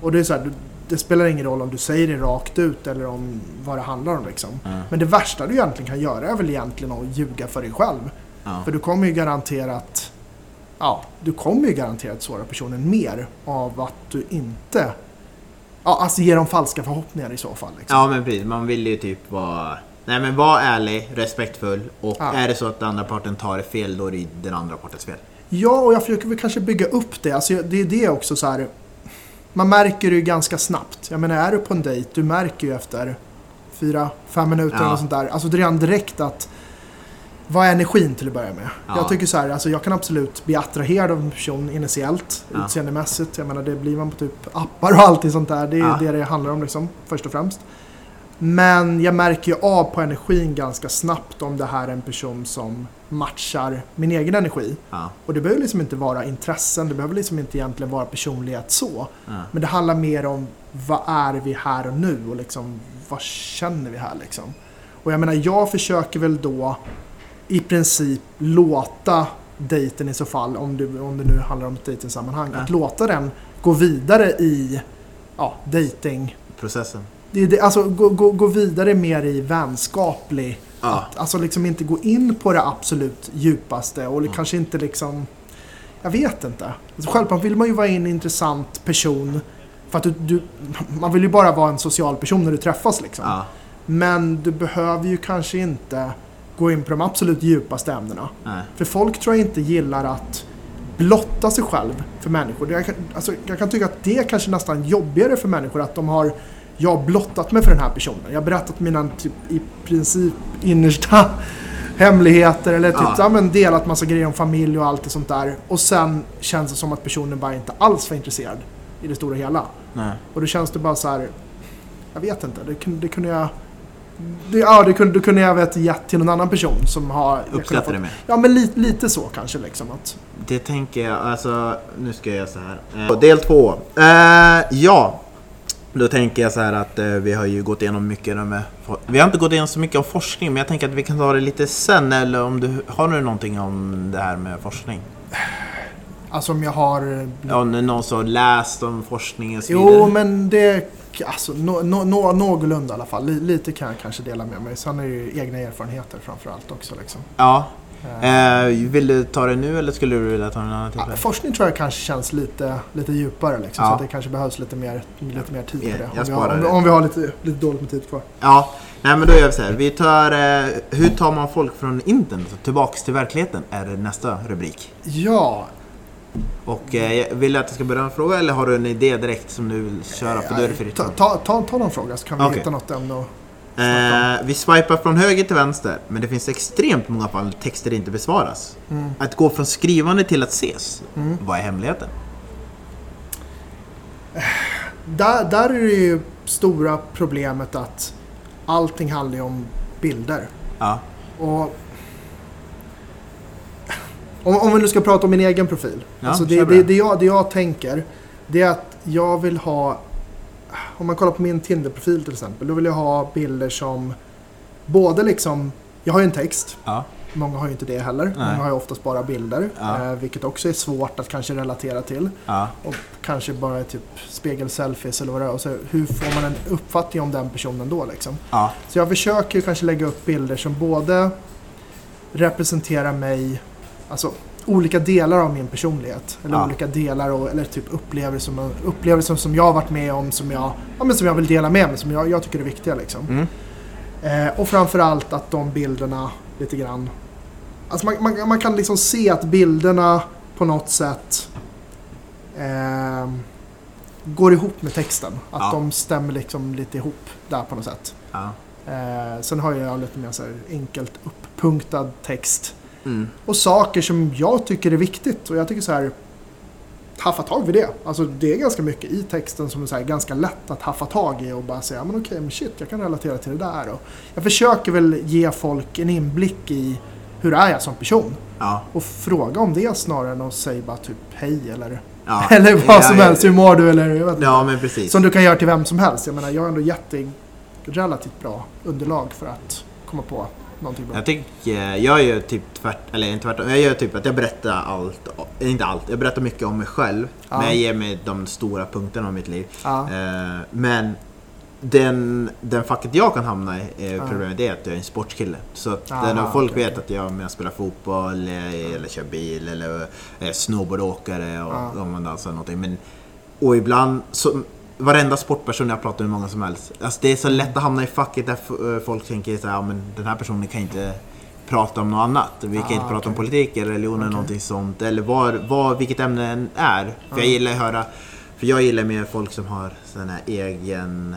Och det är så här, det spelar ingen roll om du säger det rakt ut eller om vad det handlar om liksom. Ja. Men det värsta du egentligen kan göra är väl egentligen att ljuga för dig själv. För du kommer ju garanterat Ja, du kommer ju garanterat såra personen mer av att du inte Ja, alltså ge dem falska förhoppningar i så fall. Liksom. ja, men precis. Man vill ju typ vara... Nej, men var ärlig, respektfull och Ja. är det så att den andra parten tar fel, då är det den andra partens fel. Ja, och jag försöker väl kanske bygga upp det. Alltså, det är det också så här. Man märker det ju ganska snabbt. Jag menar, är du på en dejt, du märker ju efter fyra, fem minuter Ja. eller sånt där. Alltså redan direkt att vad är energin till att börja med? Ja. Jag tycker så här, alltså jag kan absolut bli attraherad av en person initiellt, Ja. utseendemässigt. Jag menar, det blir man på typ appar och allting sånt där. Det är Ja. det det handlar om liksom, först och främst. Men jag märker ju av på energin ganska snabbt om det här är en person som matchar min egen energi. Ja. Och det behöver liksom inte vara intressen, det behöver liksom inte egentligen vara personlighet så. Ja. Men det handlar mer om vad är vi här och nu och liksom vad känner vi här liksom. Och jag menar, jag försöker väl då i princip låta dejten i så fall, om det, om det nu handlar om ett dejtingsammanhang, Ja. att låta den gå vidare i ja, dating. Processen. Det, är det, alltså gå, gå, gå vidare mer i vänskaplig Ja. att, alltså liksom inte gå in på det absolut djupaste och Mm. kanske inte liksom... Jag vet inte. Alltså självklart vill man ju vara en intressant person. För att du, du, man vill ju bara vara en social person när du träffas liksom. Ja. Men du behöver ju kanske inte gå in på de absolut djupaste ämnena. Nej. För folk tror jag inte gillar att blotta sig själv för människor. Jag kan, alltså, jag kan tycka att det är kanske nästan jobbigare för människor att de har jag har blottat mig för den här personen. Jag har berättat mina typ, i princip innersta hemligheter eller typ Ja. men, delat massa grejer om familj och allt det sånt där. Och sen känns det som att personen bara inte alls var intresserad i det stora hela. Nej. Och då känns det bara så här. Jag vet inte, det kunde, det kunde jag... Det, ja, det kunde, det kunde vet gett till någon annan person som har... Uppskattar fått- det mer. Ja, men lite, lite så kanske liksom. Att, Det tänker jag, alltså nu ska jag göra så här. Eh, del två. Eh, ja, Då tänker jag så här att eh, vi har ju gått igenom mycket med... Vi har inte gått igenom så mycket om forskning, men jag tänker att vi kan ta det lite sen. Eller om du har du någonting om det här med forskning? Alltså om jag har... Ja, någon som har läst om forskning och så vidare. Jo, men det... Alltså, nå, nå, nå, någorlunda i alla fall. Li- Lite kan jag kanske dela med mig. Sen är det ju egna erfarenheter framför allt också. Liksom. Ja. Eh, Eh, vill du ta det nu eller skulle du vilja ta en annan ja, tillfälle? forskning tror jag kanske känns lite, lite djupare. Liksom, Ja. Så det kanske behövs lite mer, lite mer tid på Ja, det. Om vi, har, om, om vi har lite, lite dåligt med tid kvar. Ja, nej men då gör vi så här. Vi tar... Eh, hur tar man folk från internet tillbaks till verkligheten? Är nästa rubrik. Ja, Och eh, vill du att jag ska börja en fråga eller har du en idé direkt som du vill köra? För det fritt. ta, ta, ta, ta någon fråga så kan vi Okej. hitta något ämne. Och, Eh, vi swipar från höger till vänster, men det finns extremt många fall texter inte besvaras. mm, Att gå från skrivande till att ses, mm. vad är hemligheten? Där, där är det ju stora problemet att allting handlar ju om bilder. Ja, Och om, om vi nu ska prata om min egen profil. Ja, alltså det, det, det. jag, det jag tänker, det är att jag vill ha... Om man kollar på min Tinder-profil till exempel, då vill jag ha bilder som både liksom... Jag har ju en text, ja, många har ju inte det heller. Nej. Många har ju oftast bara bilder, Ja. eh, vilket också är svårt att kanske relatera till. ja, Och kanske bara typ spegel-selfies eller vad det är. Och så hur får man en uppfattning om den personen då liksom? ja, Så jag försöker kanske lägga upp bilder som både representerar mig, alltså olika delar av min personlighet. Eller Ja. olika delar och, eller typ upplevelser som, upplevelser som jag har varit med om som jag, ja, men som jag vill dela med mig, som jag, jag tycker är viktiga liksom. mm, Eh, och framförallt att de bilderna lite grann, alltså man, man, man kan liksom se att bilderna på något sätt eh, går ihop med texten. Att Ja. de stämmer liksom lite ihop där på något sätt. ja. Eh, sen har jag lite mer så här enkelt uppunktad text. Mm. Och saker som jag tycker är viktigt. Och jag tycker så här, haffa tag vid det. Alltså det är ganska mycket i texten som är så här, ganska lätt att haffa tag i och bara säga, men okej, men shit, jag kan relatera till det där. Och jag försöker väl ge folk en inblick i hur är jag som person. ja, Och fråga om det snarare än att säga bara typ hej eller, ja. eller vad som Ja, helst. Hur mår du? Eller, jag vet. Ja, men precis. Som du kan göra till vem som helst. Jag menar, jag har ändå gett dig relativt bra underlag för att komma på någonting bra. Jag tycker, jag gör typ tvärt, eller inte tvärtom, jag gör typ att jag berättar allt, eh, inte allt, jag berättar mycket om mig själv. Ja. Men jag ger mig de stora punkterna av mitt liv. Ja, Eh, men den, den facket jag kan hamna i, eh, problemet är att jag är en sportkille. Så att Aha, när folk okej, vet att jag, om jag spelar fotboll, eh, eller kör bil, eller är snowboardåkare och Ja. om man dansar någonting. Men, och ibland, så, varenda sportperson jag pratar med många som helst. Alltså det är så lätt att hamna i facket där eh, folk tänker så här, ja, men den här personen kan inte prata om något annat. Vi kan Ah, inte prata om politik eller religion eller Okej. någonting sånt. Eller vad, vad, vilket ämne det än är. För Ja. jag gillar att höra, för jag gillar mer folk som har sån här egen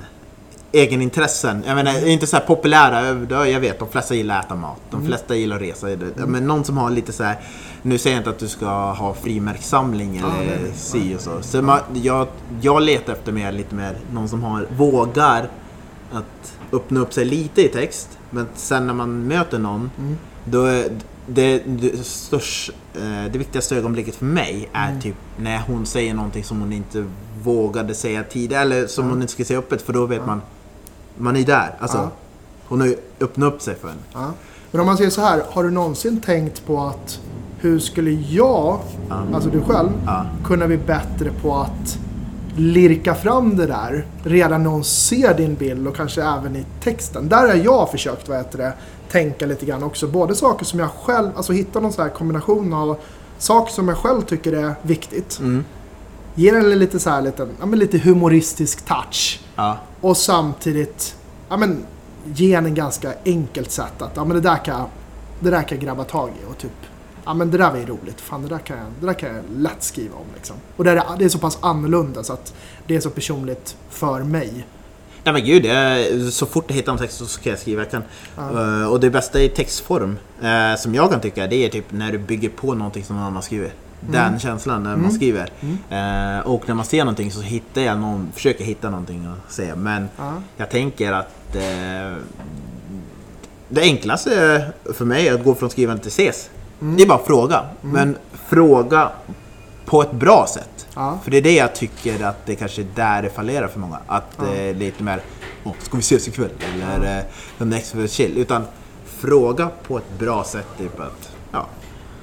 egenintressen. Jag menar, inte så här populära, jag vet de flesta gillar att äta mat. De Mm. flesta gillar att resa. Men någon som har lite så här, nu säger jag inte att du ska ha frimärkssamling Ja, eller nej. si och så. Så man, jag, jag letar efter mer, lite mer, någon som har, vågar att öppna upp sig lite i text. Men sen när man möter någon, mm. då är det, det, störst, eh, det viktigaste ögonblicket för mig är Mm. typ när hon säger någonting som hon inte vågade säga tidigare. Eller som Ja. hon inte ska säga öppet för då vet Ja. man. Man är där. Alltså, Ja. Hon har ju öppnat upp sig för en. Ja. Men om man säger så här, har du någonsin tänkt på att hur skulle jag, Ja. alltså du själv, kunna bli bättre på att lirka fram det där redan när hon ser din bild och kanske även i texten. Där har jag försökt vad heter det, tänka lite grann också. Både saker som jag själv, alltså hitta någon sån här kombination av saker som jag själv tycker är viktigt. Mm. Ge den lite så här liten, ja, lite humoristisk touch. Ja. Och samtidigt ja, men, ge en ganska enkelt sätt att ja, men det, där kan, det där kan jag grabba tag i och typ Ja men det där var ju roligt, fan det där kan jag, det där kan jag lätt skriva om liksom. Och det är, det är så pass annorlunda så att det är så personligt för mig. Nej men gud, jag, så fort jag hittar en text så ska jag skriva. Jag kan, Ja. Eh, och det bästa i textform, eh, som jag kan tycka, det är typ när du bygger på någonting som någon annan skriver. Den känslan när man Mm. skriver. Mm. Eh, och när man ser någonting så hittar jag någon, försöker hitta någonting att säga. Men Ja. jag tänker att eh, det enklaste för mig är att gå från skrivande till ses. Mm. Det är bara att fråga. Men fråga på ett bra sätt. Ja. För det är det jag tycker att det kanske är där det fallerar för många. Att Ja. är lite mer Åh, ska vi ses ikväll? Eller ja. the next for chill. Utan fråga på ett bra sätt. Typ att, ja.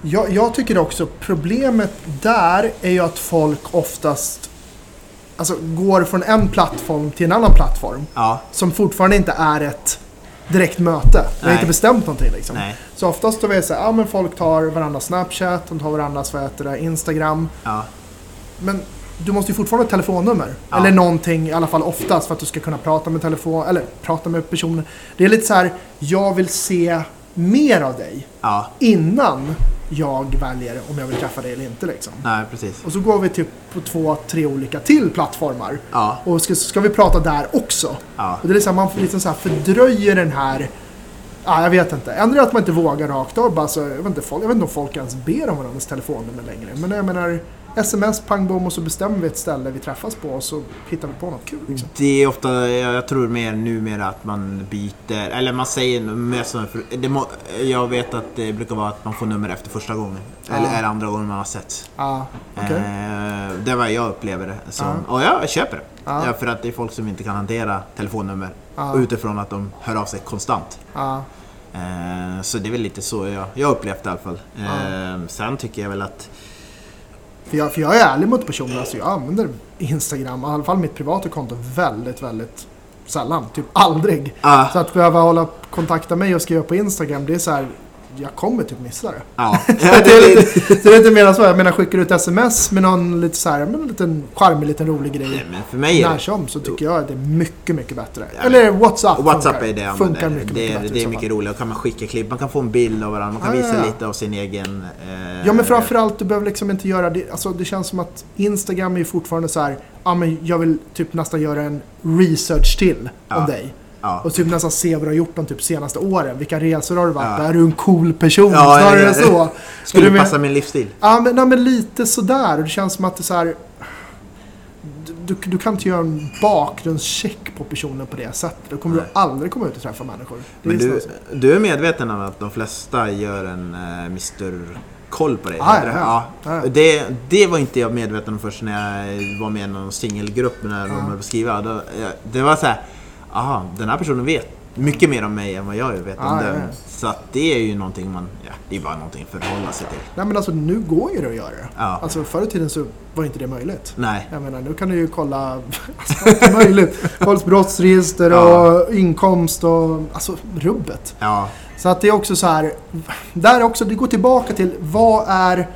Jag, jag tycker också problemet där är ju att folk oftast alltså, går från en plattform till en annan plattform. Ja, Som fortfarande inte är ett direkt möte. Vi har inte bestämt någonting liksom. nej. Så oftast då är det så här, ja men folk tar varandras Snapchat, de tar varandras vad heter det, Instagram. Ja, Men du måste ju fortfarande ha ett telefonnummer. Ja. Eller någonting i alla fall oftast för att du ska kunna prata med telefon, eller prata med personen. Det är lite så här, jag vill se mer av dig ja, innan jag väljer om jag vill träffa dig eller inte liksom. nej precis. Och så går vi typ på två, tre olika till plattformar. Ja, Och ska, ska vi prata där också. ja. Och det är liksom, man liksom så här fördröjer den här... Ja, jag vet inte. Ändå att man inte vågar rakt av. Bara så, jag, vet inte, folk, jag vet inte om folk ens ber om varandras telefonnummer längre. Men jag menar, sms, pang bom och så bestämmer vi ett ställe vi träffas på och så hittar vi på något kul. Liksom. Det är ofta, jag tror mer numera att man byter, eller man säger mer må, Jag vet att det brukar vara att man får nummer efter första gången. Eller, Ja. eller andra gången man har sett. Ja, okej. Eh, det är vad jag upplever det som. Ja. Och jag köper det. Ja. För att det är folk som inte kan hantera telefonnummer. Utifrån att de hör av sig konstant. Eh, så det är väl lite så jag, jag upplevt det i alla fall. Eh, sen tycker jag väl att... för, jag, för jag är ärlig mot personer. Alltså jag använder Instagram, i alla fall mitt privata konto, väldigt, väldigt sällan. Typ aldrig. Ah, Så att behöva hålla kontakta mig och skriva på Instagram, det är så här... Jag kommer typ missa det. ja. det, är lite, det är inte mer så. Jag menar, skickar du ett sms med någon lite så här, men en liten charmig liten rolig Nej, grej men för mig är när som så tycker jag att det är mycket, mycket bättre. Ja, Eller WhatsApp WhatsApp funkar. är det jag Funkar mycket, det, mycket bättre det är mycket roligare. Då kan man skicka klipp, man kan få en bild av varandra, man kan Ja, visa ja, lite av sin egen... Eh, Ja men framförallt, du behöver liksom inte göra det. Alltså det känns som att Instagram är fortfarande så här. Ja men jag vill typ nästan göra en research till Ja. om dig. Ja. Och typ nästan se vad du har gjort de typ senaste åren. Vilka resor har du varit? Ja. Är du en cool person? Ja, Snarare ja. så. Skulle det passa min livsstil? Ja men, nej, men lite sådär. Och det känns som att det är så här. Du, du, kan inte göra en bakgrundscheck på personen på det sättet. Då kommer Nej. du aldrig komma ut och träffa människor. Men du, du är medveten om att de flesta gör en uh, Mr Koll på dig? Det? ja, ja. Ja. Det, det var inte jag medveten om först när jag var med i någon singelgrupp när de höll på att skriva. Ja, det var så här, aha, den här personen vet mycket mer om mig än vad jag vet om Ja, ja, den. ja. Så att det är ju någonting man, ja, det är bara någonting att förhålla sig till. Nej men alltså nu går ju det att göra det. Ja. Alltså förr i tiden så var inte det möjligt. Nej. Jag menar, nu kan du ju kolla alltså, allt möjligt. Folks brottsregister och inkomst och alltså rubbet. Ja, Så att det är också så här, där är också, det går tillbaka till vad är,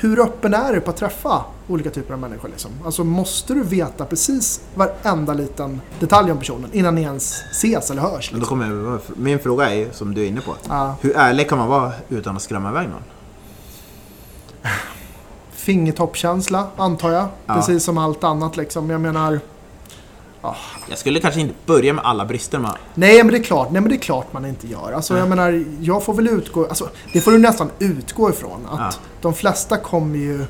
hur öppen är du på att träffa olika typer av människor liksom? Alltså måste du veta precis varenda liten detalj om personen innan ni ens ses eller hörs? men då Liksom? kommer jag, min fråga är som du är inne på. Ja, Hur ärlig kan man vara utan att skrämma iväg någon? fingertoppkänsla antar jag, Ja. precis som allt annat liksom. Jag menar, Jag skulle kanske inte börja med alla brister man... Nej men det är klart, nej, men det är klart man inte gör. Alltså, jag menar, jag får väl utgå, alltså, det får du nästan utgå ifrån. Att Ja. de flesta kommer ju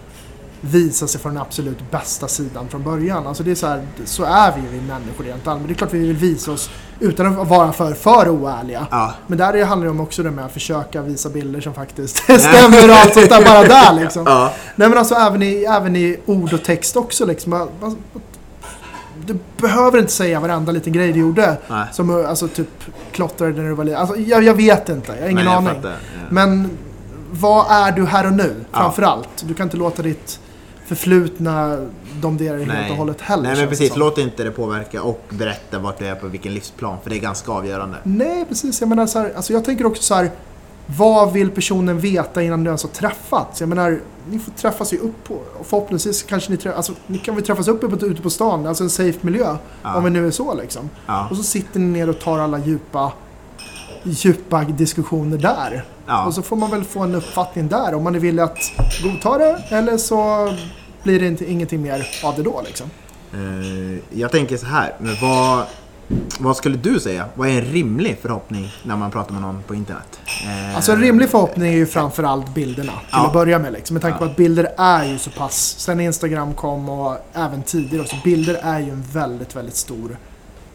visa sig från den absolut bästa sidan från början. Alltså det är så, här, så är vi ju vi människor rent allmänt. Det är klart vi vill visa oss utan att vara för, för oärliga. Ja, Men där är- handlar det om också det med att försöka visa bilder som faktiskt stämmer och allt sånt där bara där liksom. ja, Nej men alltså även i, även i ord och text också liksom. Man- Du behöver inte säga varenda liten grej du gjorde. nej. Som alltså typ klottrade när du var liten. Alltså, jag, jag vet inte, jag har ingen Nej, aning. fattar, ja. Men vad är du här och nu? Ja. Framförallt. Du kan inte låta ditt förflutna domdera dig helt och hållet heller. Nej men precis, låt inte det påverka och berätta vart du är på vilken livsplan. För det är ganska avgörande. Nej, precis. Jag menar så här, alltså jag tänker också så här. Vad vill personen veta innan du ens har träffats? Jag menar, ni får träffas ju upp på, och förhoppningsvis kanske ni, trä, alltså, ni kan väl träffas upp ute på- ute på stan, alltså en safe miljö. Ja. Om vi nu är så liksom. Ja, Och så sitter ni ner och tar alla djupa, djupa diskussioner där. ja. Och så får man väl få en uppfattning där om man är villig att godta det eller så blir det inte, ingenting mer av det då liksom. Eh, jag tänker så här, men vad, vad skulle du säga? Vad är en rimlig förhoppning när man pratar med någon på internet? Eh, Alltså en rimlig förhoppning är ju framförallt bilderna till Ja. att börja med. Liksom. Med tanke på att bilder är ju så pass, sen Instagram kom och även tidigare också, bilder är ju en väldigt, väldigt stor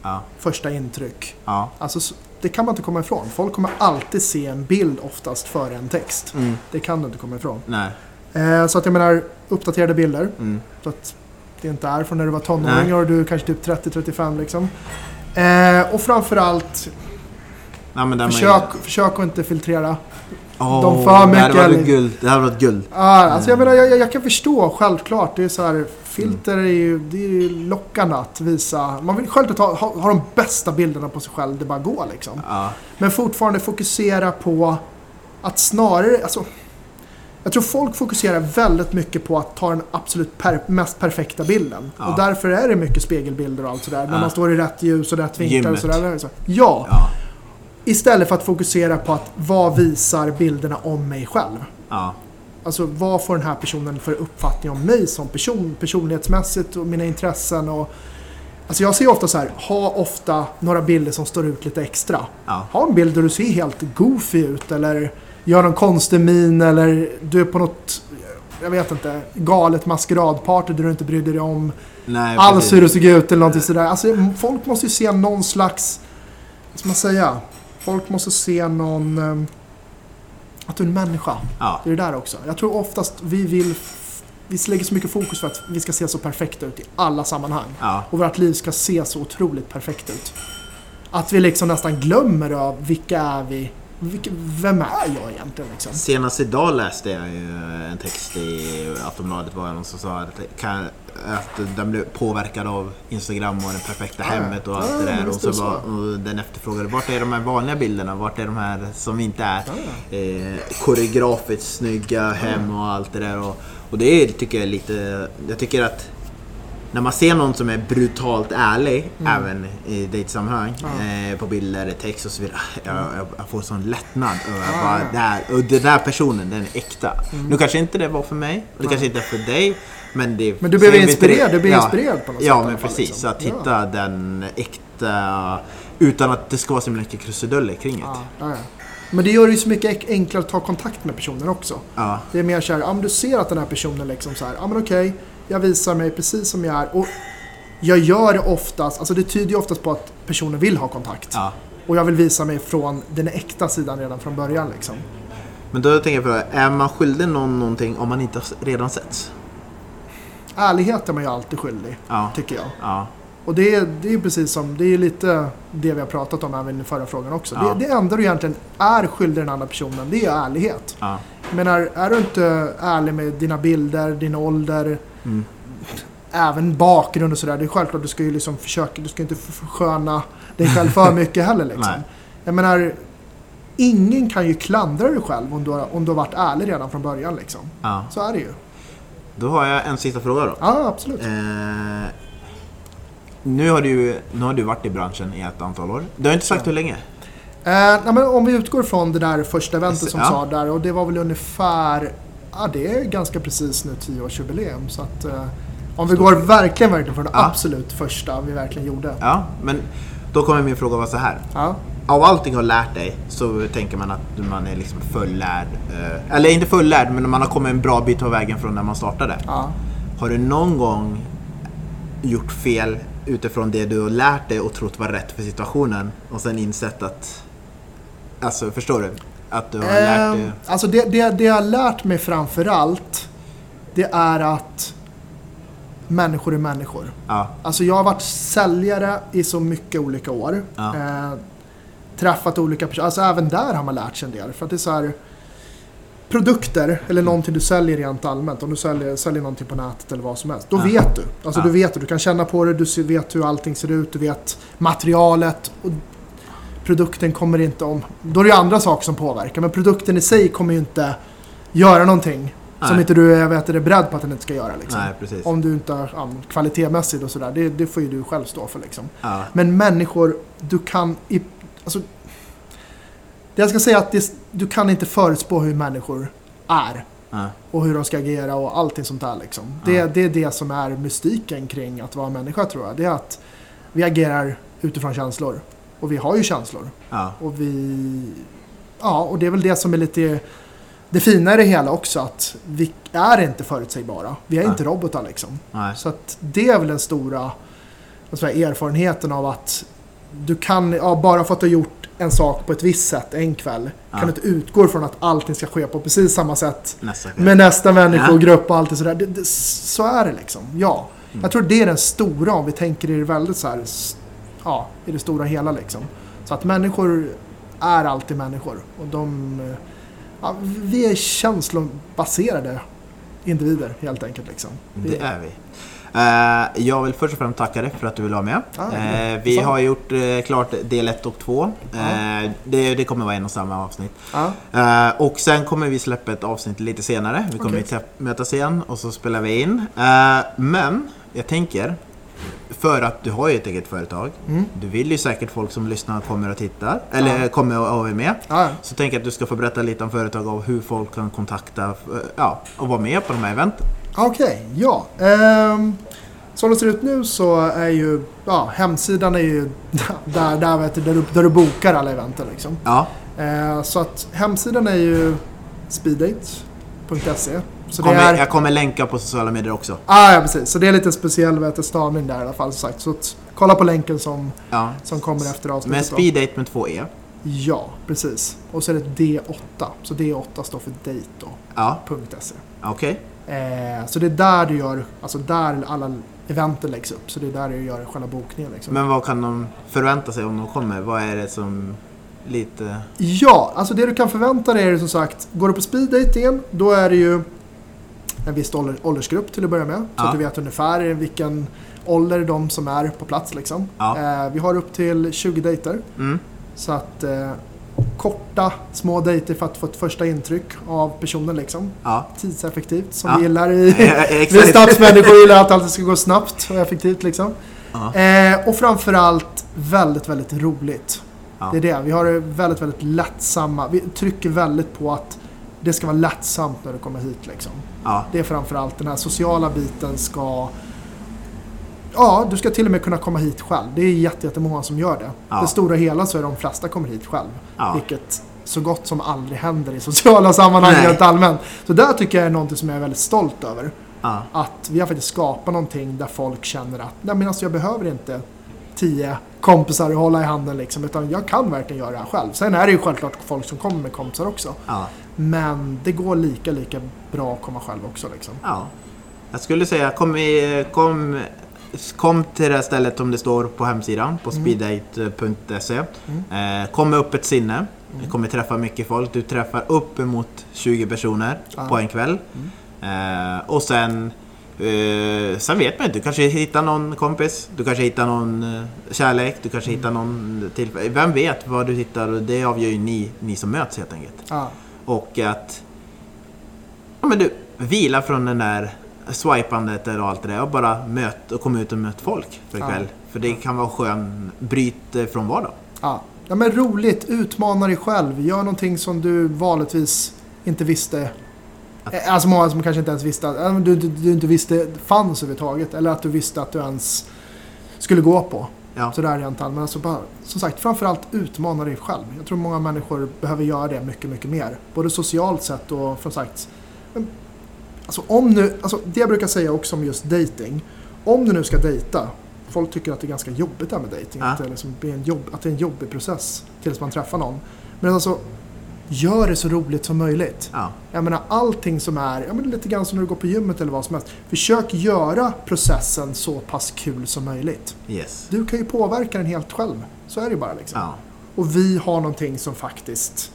Ja, första intryck. ja. Alltså så- det kan man inte komma ifrån. Folk kommer alltid se en bild oftast före en text. Mm, Det kan du inte komma ifrån. nej. Eh, så att jag menar, uppdaterade bilder. Mm. Så att det inte är från när du var tonåring och du är kanske typ 30-35 liksom. Eh, och framförallt, men där man- försök, försök att inte filtrera. Åh, de för Det hade mycket varit guld. Det hade varit guld. Ah, alltså jag Mm. menar, jag, jag kan förstå självklart. Det är så här, filter är ju, det är ju lockande att visa. Man vill självklart ha, ha, ha de bästa bilderna på sig själv, det bara går liksom. Ja. Men fortfarande fokusera på att snarare, alltså. Jag tror folk fokuserar väldigt mycket på att ta den absolut per, mest perfekta bilden. Ja. Och därför är det mycket spegelbilder och allt sådär. När Ja. man står i rätt ljus och rätt vinklar och sådär. Så, ja, Ja. istället för att fokusera på att vad visar bilderna om mig själv. Ja. Alltså vad får den här personen för uppfattning om mig som person, personlighetsmässigt och mina intressen och... Alltså jag ser ofta så här, ha ofta några bilder som står ut lite extra. Ja. Ha en bild där du ser helt goofy ut eller gör någon konstig min eller du är på något, jag vet inte, galet maskeradparty där du inte brydde dig om Nej, alls precis. hur du såg ut eller någonting sådär. Alltså folk måste ju se någon slags, vad ska man säga? Folk måste se någon, ehm, att du är en människa. Ja. Det är det där också. Jag tror oftast vi vill... Vi lägger så mycket fokus för att vi ska se så perfekta ut i alla sammanhang. Ja. Och vårt liv ska se så otroligt perfekt ut. Att vi liksom nästan glömmer av vilka är vi? Vem är jag egentligen liksom? Senast idag läste jag ju en text i Aftonbladet var någon som sa att, kan, att den blev påverkad av Instagram och det perfekta ja. hemmet och allt ja, det där. men Och, så var, och den efterfrågade vart är de här vanliga bilderna? Vart är de här som inte är Ja, eh, koreografiskt snygga hem och allt det där. Och, och det tycker jag är lite... Jag tycker att när man ser någon som är brutalt ärlig, även i dejtsammanhang, Mm. Ja. eh, på bilder, text och så vidare. Jag, jag, jag får sån lättnad över Ja, bara, ja. där, och den där personen, den är äkta. Nu kanske inte det var för mig, och det kanske inte är för dig. Men, det, Men du blev inspirerad, du blev ja, inspirerad på något sätt i Ja, men precis. liksom. Så att Ja. hitta den äkta, utan att det ska vara så mycket krusiduller kring det. Ja, ja, ja. Men det gör det ju så mycket enklare att ta kontakt med personen också. Ja. Det är mer så här, ja men du ser att den här personen liksom så här, ja men okej, jag visar mig precis som jag är. Och jag gör det oftast, alltså det tyder ju oftast på att personen vill ha kontakt. Ja. Och jag vill visa mig från den äkta sidan redan från början liksom. Men då tänker jag på det, är man skyldig någon någonting om man inte redan setts? Ärlighet är man ju alltid skyldig, Ja. tycker jag. Ja. Och det är, det är precis som, det är lite det vi har pratat om även i förra frågan också. Ja. Det, det enda du egentligen är skyldig den andra personen, det är ärlighet. Ja. Jag menar, är du inte ärlig med dina bilder, din ålder, Mm. även bakgrund och sådär. Det är självklart, du ska ju liksom försöka, du ska inte försköna dig själv för mycket heller liksom. Jag menar, ingen kan ju klandra dig själv om du, har, om du har varit ärlig redan från början liksom. ja. Så är det ju. Då har jag en sista fråga då. Ja, absolut. Eh, nu, har du, nu har du varit i branschen i ett antal år. Du har inte sagt hur länge? Eh, nej, men om vi utgår från det där första eventet som Ja. sa där och det var väl ungefär, ja det är ganska precis nu 10-årsjubileum. Så att eh, om vi går verkligen, verkligen från det Ja. absolut första vi verkligen gjorde. Ja, men då kommer min fråga vara så här. Ja. Av allting du har lärt dig så tänker man att man är liksom fullärd. Eh, eller inte fullärd, men man har kommit en bra bit på vägen från när man startade. Ja. Har du någon gång gjort fel utifrån det du har lärt dig och trott var rätt för situationen och sen insett att... Alltså, förstår du? Att du har lärt dig... Ehm, alltså det, det, det jag har lärt mig framförallt, det är att människor är människor. Ja, Alltså jag har varit säljare i så mycket olika år. Ja. Eh, träffat olika personer. Alltså även där har man lärt sig en del. För att det är så här produkter eller någonting du säljer rent allmänt. Om du säljer, säljer någonting på nätet eller vad som helst. Då Ja. vet du. Alltså Ja. du vet. Du kan känna på det. Du vet hur allting ser ut. Du vet materialet. Och produkten kommer inte om... Då är det ju andra saker som påverkar. Men produkten i sig kommer ju inte göra någonting. Som Nej. inte du vet, är beredd på att den inte ska göra. Liksom. nej. Om du inte är ja, kvalitetsmässigt och sådär. Det, det får ju du själv stå för liksom. Ja, Men människor, du kan... I, alltså, det jag ska säga är att det, du kan inte förutspå hur människor är. ja, Och hur de ska agera och allting sånt där liksom. Det, det är det som är mystiken kring att vara människa tror jag. Det är att vi agerar utifrån känslor. Och vi har ju känslor. ja, Och vi... Ja, och det är väl det som är lite... Det fina i det hela också att vi är inte förutsägbara. Vi är Ja. inte robotar liksom. nej. Så att det är väl den stora säga, erfarenheten av att du kan, ja, bara för att du har gjort en sak på ett visst sätt en kväll. Ja. Kan du inte utgå från att allting ska ske på precis samma sätt Nästa med nästa människogrupp Ja. och allt det sådär. Det, det, så är det liksom, ja. Mm. Jag tror det är den stora om vi tänker i det väldigt så här, ja, i det stora hela liksom. Så att människor är alltid människor. Och de, eh, ja, vi är känslobaserade individer helt enkelt liksom. Vi- Det är vi. Eh, jag vill först och främst tacka dig för att du vill vara med. Ja, Eh, vi har gjort klart del 1 och 2. Ja. Eh, det, det kommer vara en och samma avsnitt. Ja, Eh, och sen kommer vi släppa ett avsnitt lite senare. Vi kommer okay. mötas igen och så spelar vi in. Men jag tänker, för att du har ju ett eget företag. mm. Du vill ju säkert folk som lyssnar kommer och tittar. Eller Ja. kommer och, och är med. ja, Så tänker jag att du ska få berätta lite om företag och hur folk kan kontakta eh, ja, och vara med på de här eventen. Okej, ja. Ehm, som det ser ut nu så är ju ja, hemsidan är ju där, där, vet du, där, du, där du bokar alla eventen. Liksom. Ja, Ehm, så att hemsidan är ju speeddate.se. Så det kommer, är, jag kommer länka på sociala medier också. ah, ja, precis. Så det är lite speciell vet du, stavning där i alla fall. Sagt. Så kolla på länken som, Ja. som kommer efter Med avsnittet. då. speeddate med två E. Ja, precis. Och så är det D8. Så D8 står för date då. Ja, .se. okej. Eh, så det är där du gör, alltså där alla eventen läggs upp. Så det är där du gör själva bokningen. Liksom. Men vad kan de förvänta sig om de kommer? Vad är det som lite... Ja, alltså det du kan förvänta dig är ju som sagt, går du på speeddating då är det ju en viss ålder, åldersgrupp till att börja med. Så Ja. att du vet ungefär vilken ålder de som är på plats liksom. Ja. Eh, vi har upp till 20 dejter. Mm. Så att eh, korta, små dejter för att få ett första intryck av personen liksom. Ja. Tidseffektivt som vi gillar i... vi stadsmänniskor gillar att allt ska gå snabbt och effektivt liksom. Eh, och framförallt väldigt, väldigt roligt. Det är det. Vi har väldigt, väldigt lättsamma. Vi trycker väldigt på att det ska vara lättsamt när du kommer hit liksom. Ja. Det är framförallt den här sociala biten ska... Ja, du ska till och med kunna komma hit själv. Det är jätte- jättemånga som gör det. Ja. Det stora hela så är de flesta kommer hit själv. Ja. Vilket så gott som aldrig händer i sociala sammanhang Nej. rent allmänt. Så där tycker jag är något som jag är väldigt stolt över. Ja. Att vi har faktiskt skapat någonting där folk känner att Nej, men alltså, jag behöver inte tio kompisar att hålla i handen liksom, utan jag kan verkligen göra det här själv. Sen är det ju självklart folk som kommer med kompisar också. Ja. Men det går lika, lika bra att komma själv också liksom. ja. Jag skulle säga kom, i, kom, kom till det här stället om det står på hemsidan på Mm. speeddate.se. Eh, kom med öppet sinne. Du kommer träffa mycket folk. Du träffar uppemot 20 personer Ja. på en kväll. Eh, och sen Eh, sen vet man inte, du kanske hittar någon kompis, du kanske hittar någon eh, kärlek, du kanske hittar någon till, Vem vet vad du hittar det avgör ju ni, ni som möts helt enkelt. Ja, Och att ja, men du, vila från den där swipandet och allt det där och bara möt och komma ut och möt folk för Ja. ikväll. För det kan vara skön bryt från vardagen. ja. ja men roligt, utmana dig själv. Gör någonting som du vanligtvis inte visste. Eh, Alltså många som kanske inte ens visste att du, du, du inte visste fanns överhuvudtaget. Eller att du visste att du ens skulle gå på. Ja. Sådär rent allmänt. Alltså bara, som sagt, framförallt utmana dig själv. Jag tror många människor behöver göra det mycket, mycket mer. Både socialt sett och som sagt. men, Alltså om nu, alltså det jag brukar säga också om just dating. Om du nu ska dejta. Folk tycker att det är ganska jobbigt det här med dating. Ja. Att, det liksom blir en jobb, att det är en jobbig process tills man träffar någon. Men alltså, gör det så roligt som möjligt. Ja. Jag menar allting som är, ja men lite grann som när du går på gymmet eller vad som helst. Försök göra processen så pass kul som möjligt. Yes. Du kan ju påverka den helt själv. Så är det ju bara liksom. Ja. Och vi har någonting som faktiskt...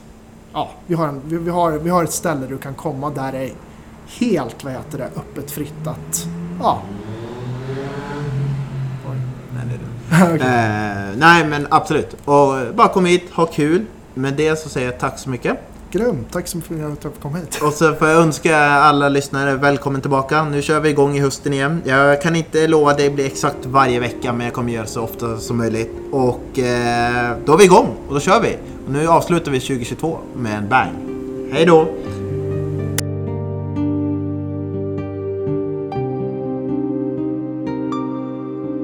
Ja, vi har, en, vi, vi, har, vi har ett ställe du kan komma där det är helt, vad heter det, öppet fritt att... Ja. Oj. Nej, det är det. Okej. Eh, nej men absolut. Och bara kom hit, ha kul. Med det så säger jag tack så mycket. Grymt, tack så mycket för att jag kom hit. Och så får jag önska alla lyssnare välkommen tillbaka. Nu kör vi igång i hösten igen. Jag kan inte lova att det blir exakt varje vecka men jag kommer göra så ofta som möjligt. Och eh, då är vi igång och då kör vi. Och nu avslutar vi 2022 med en bang. Hej då!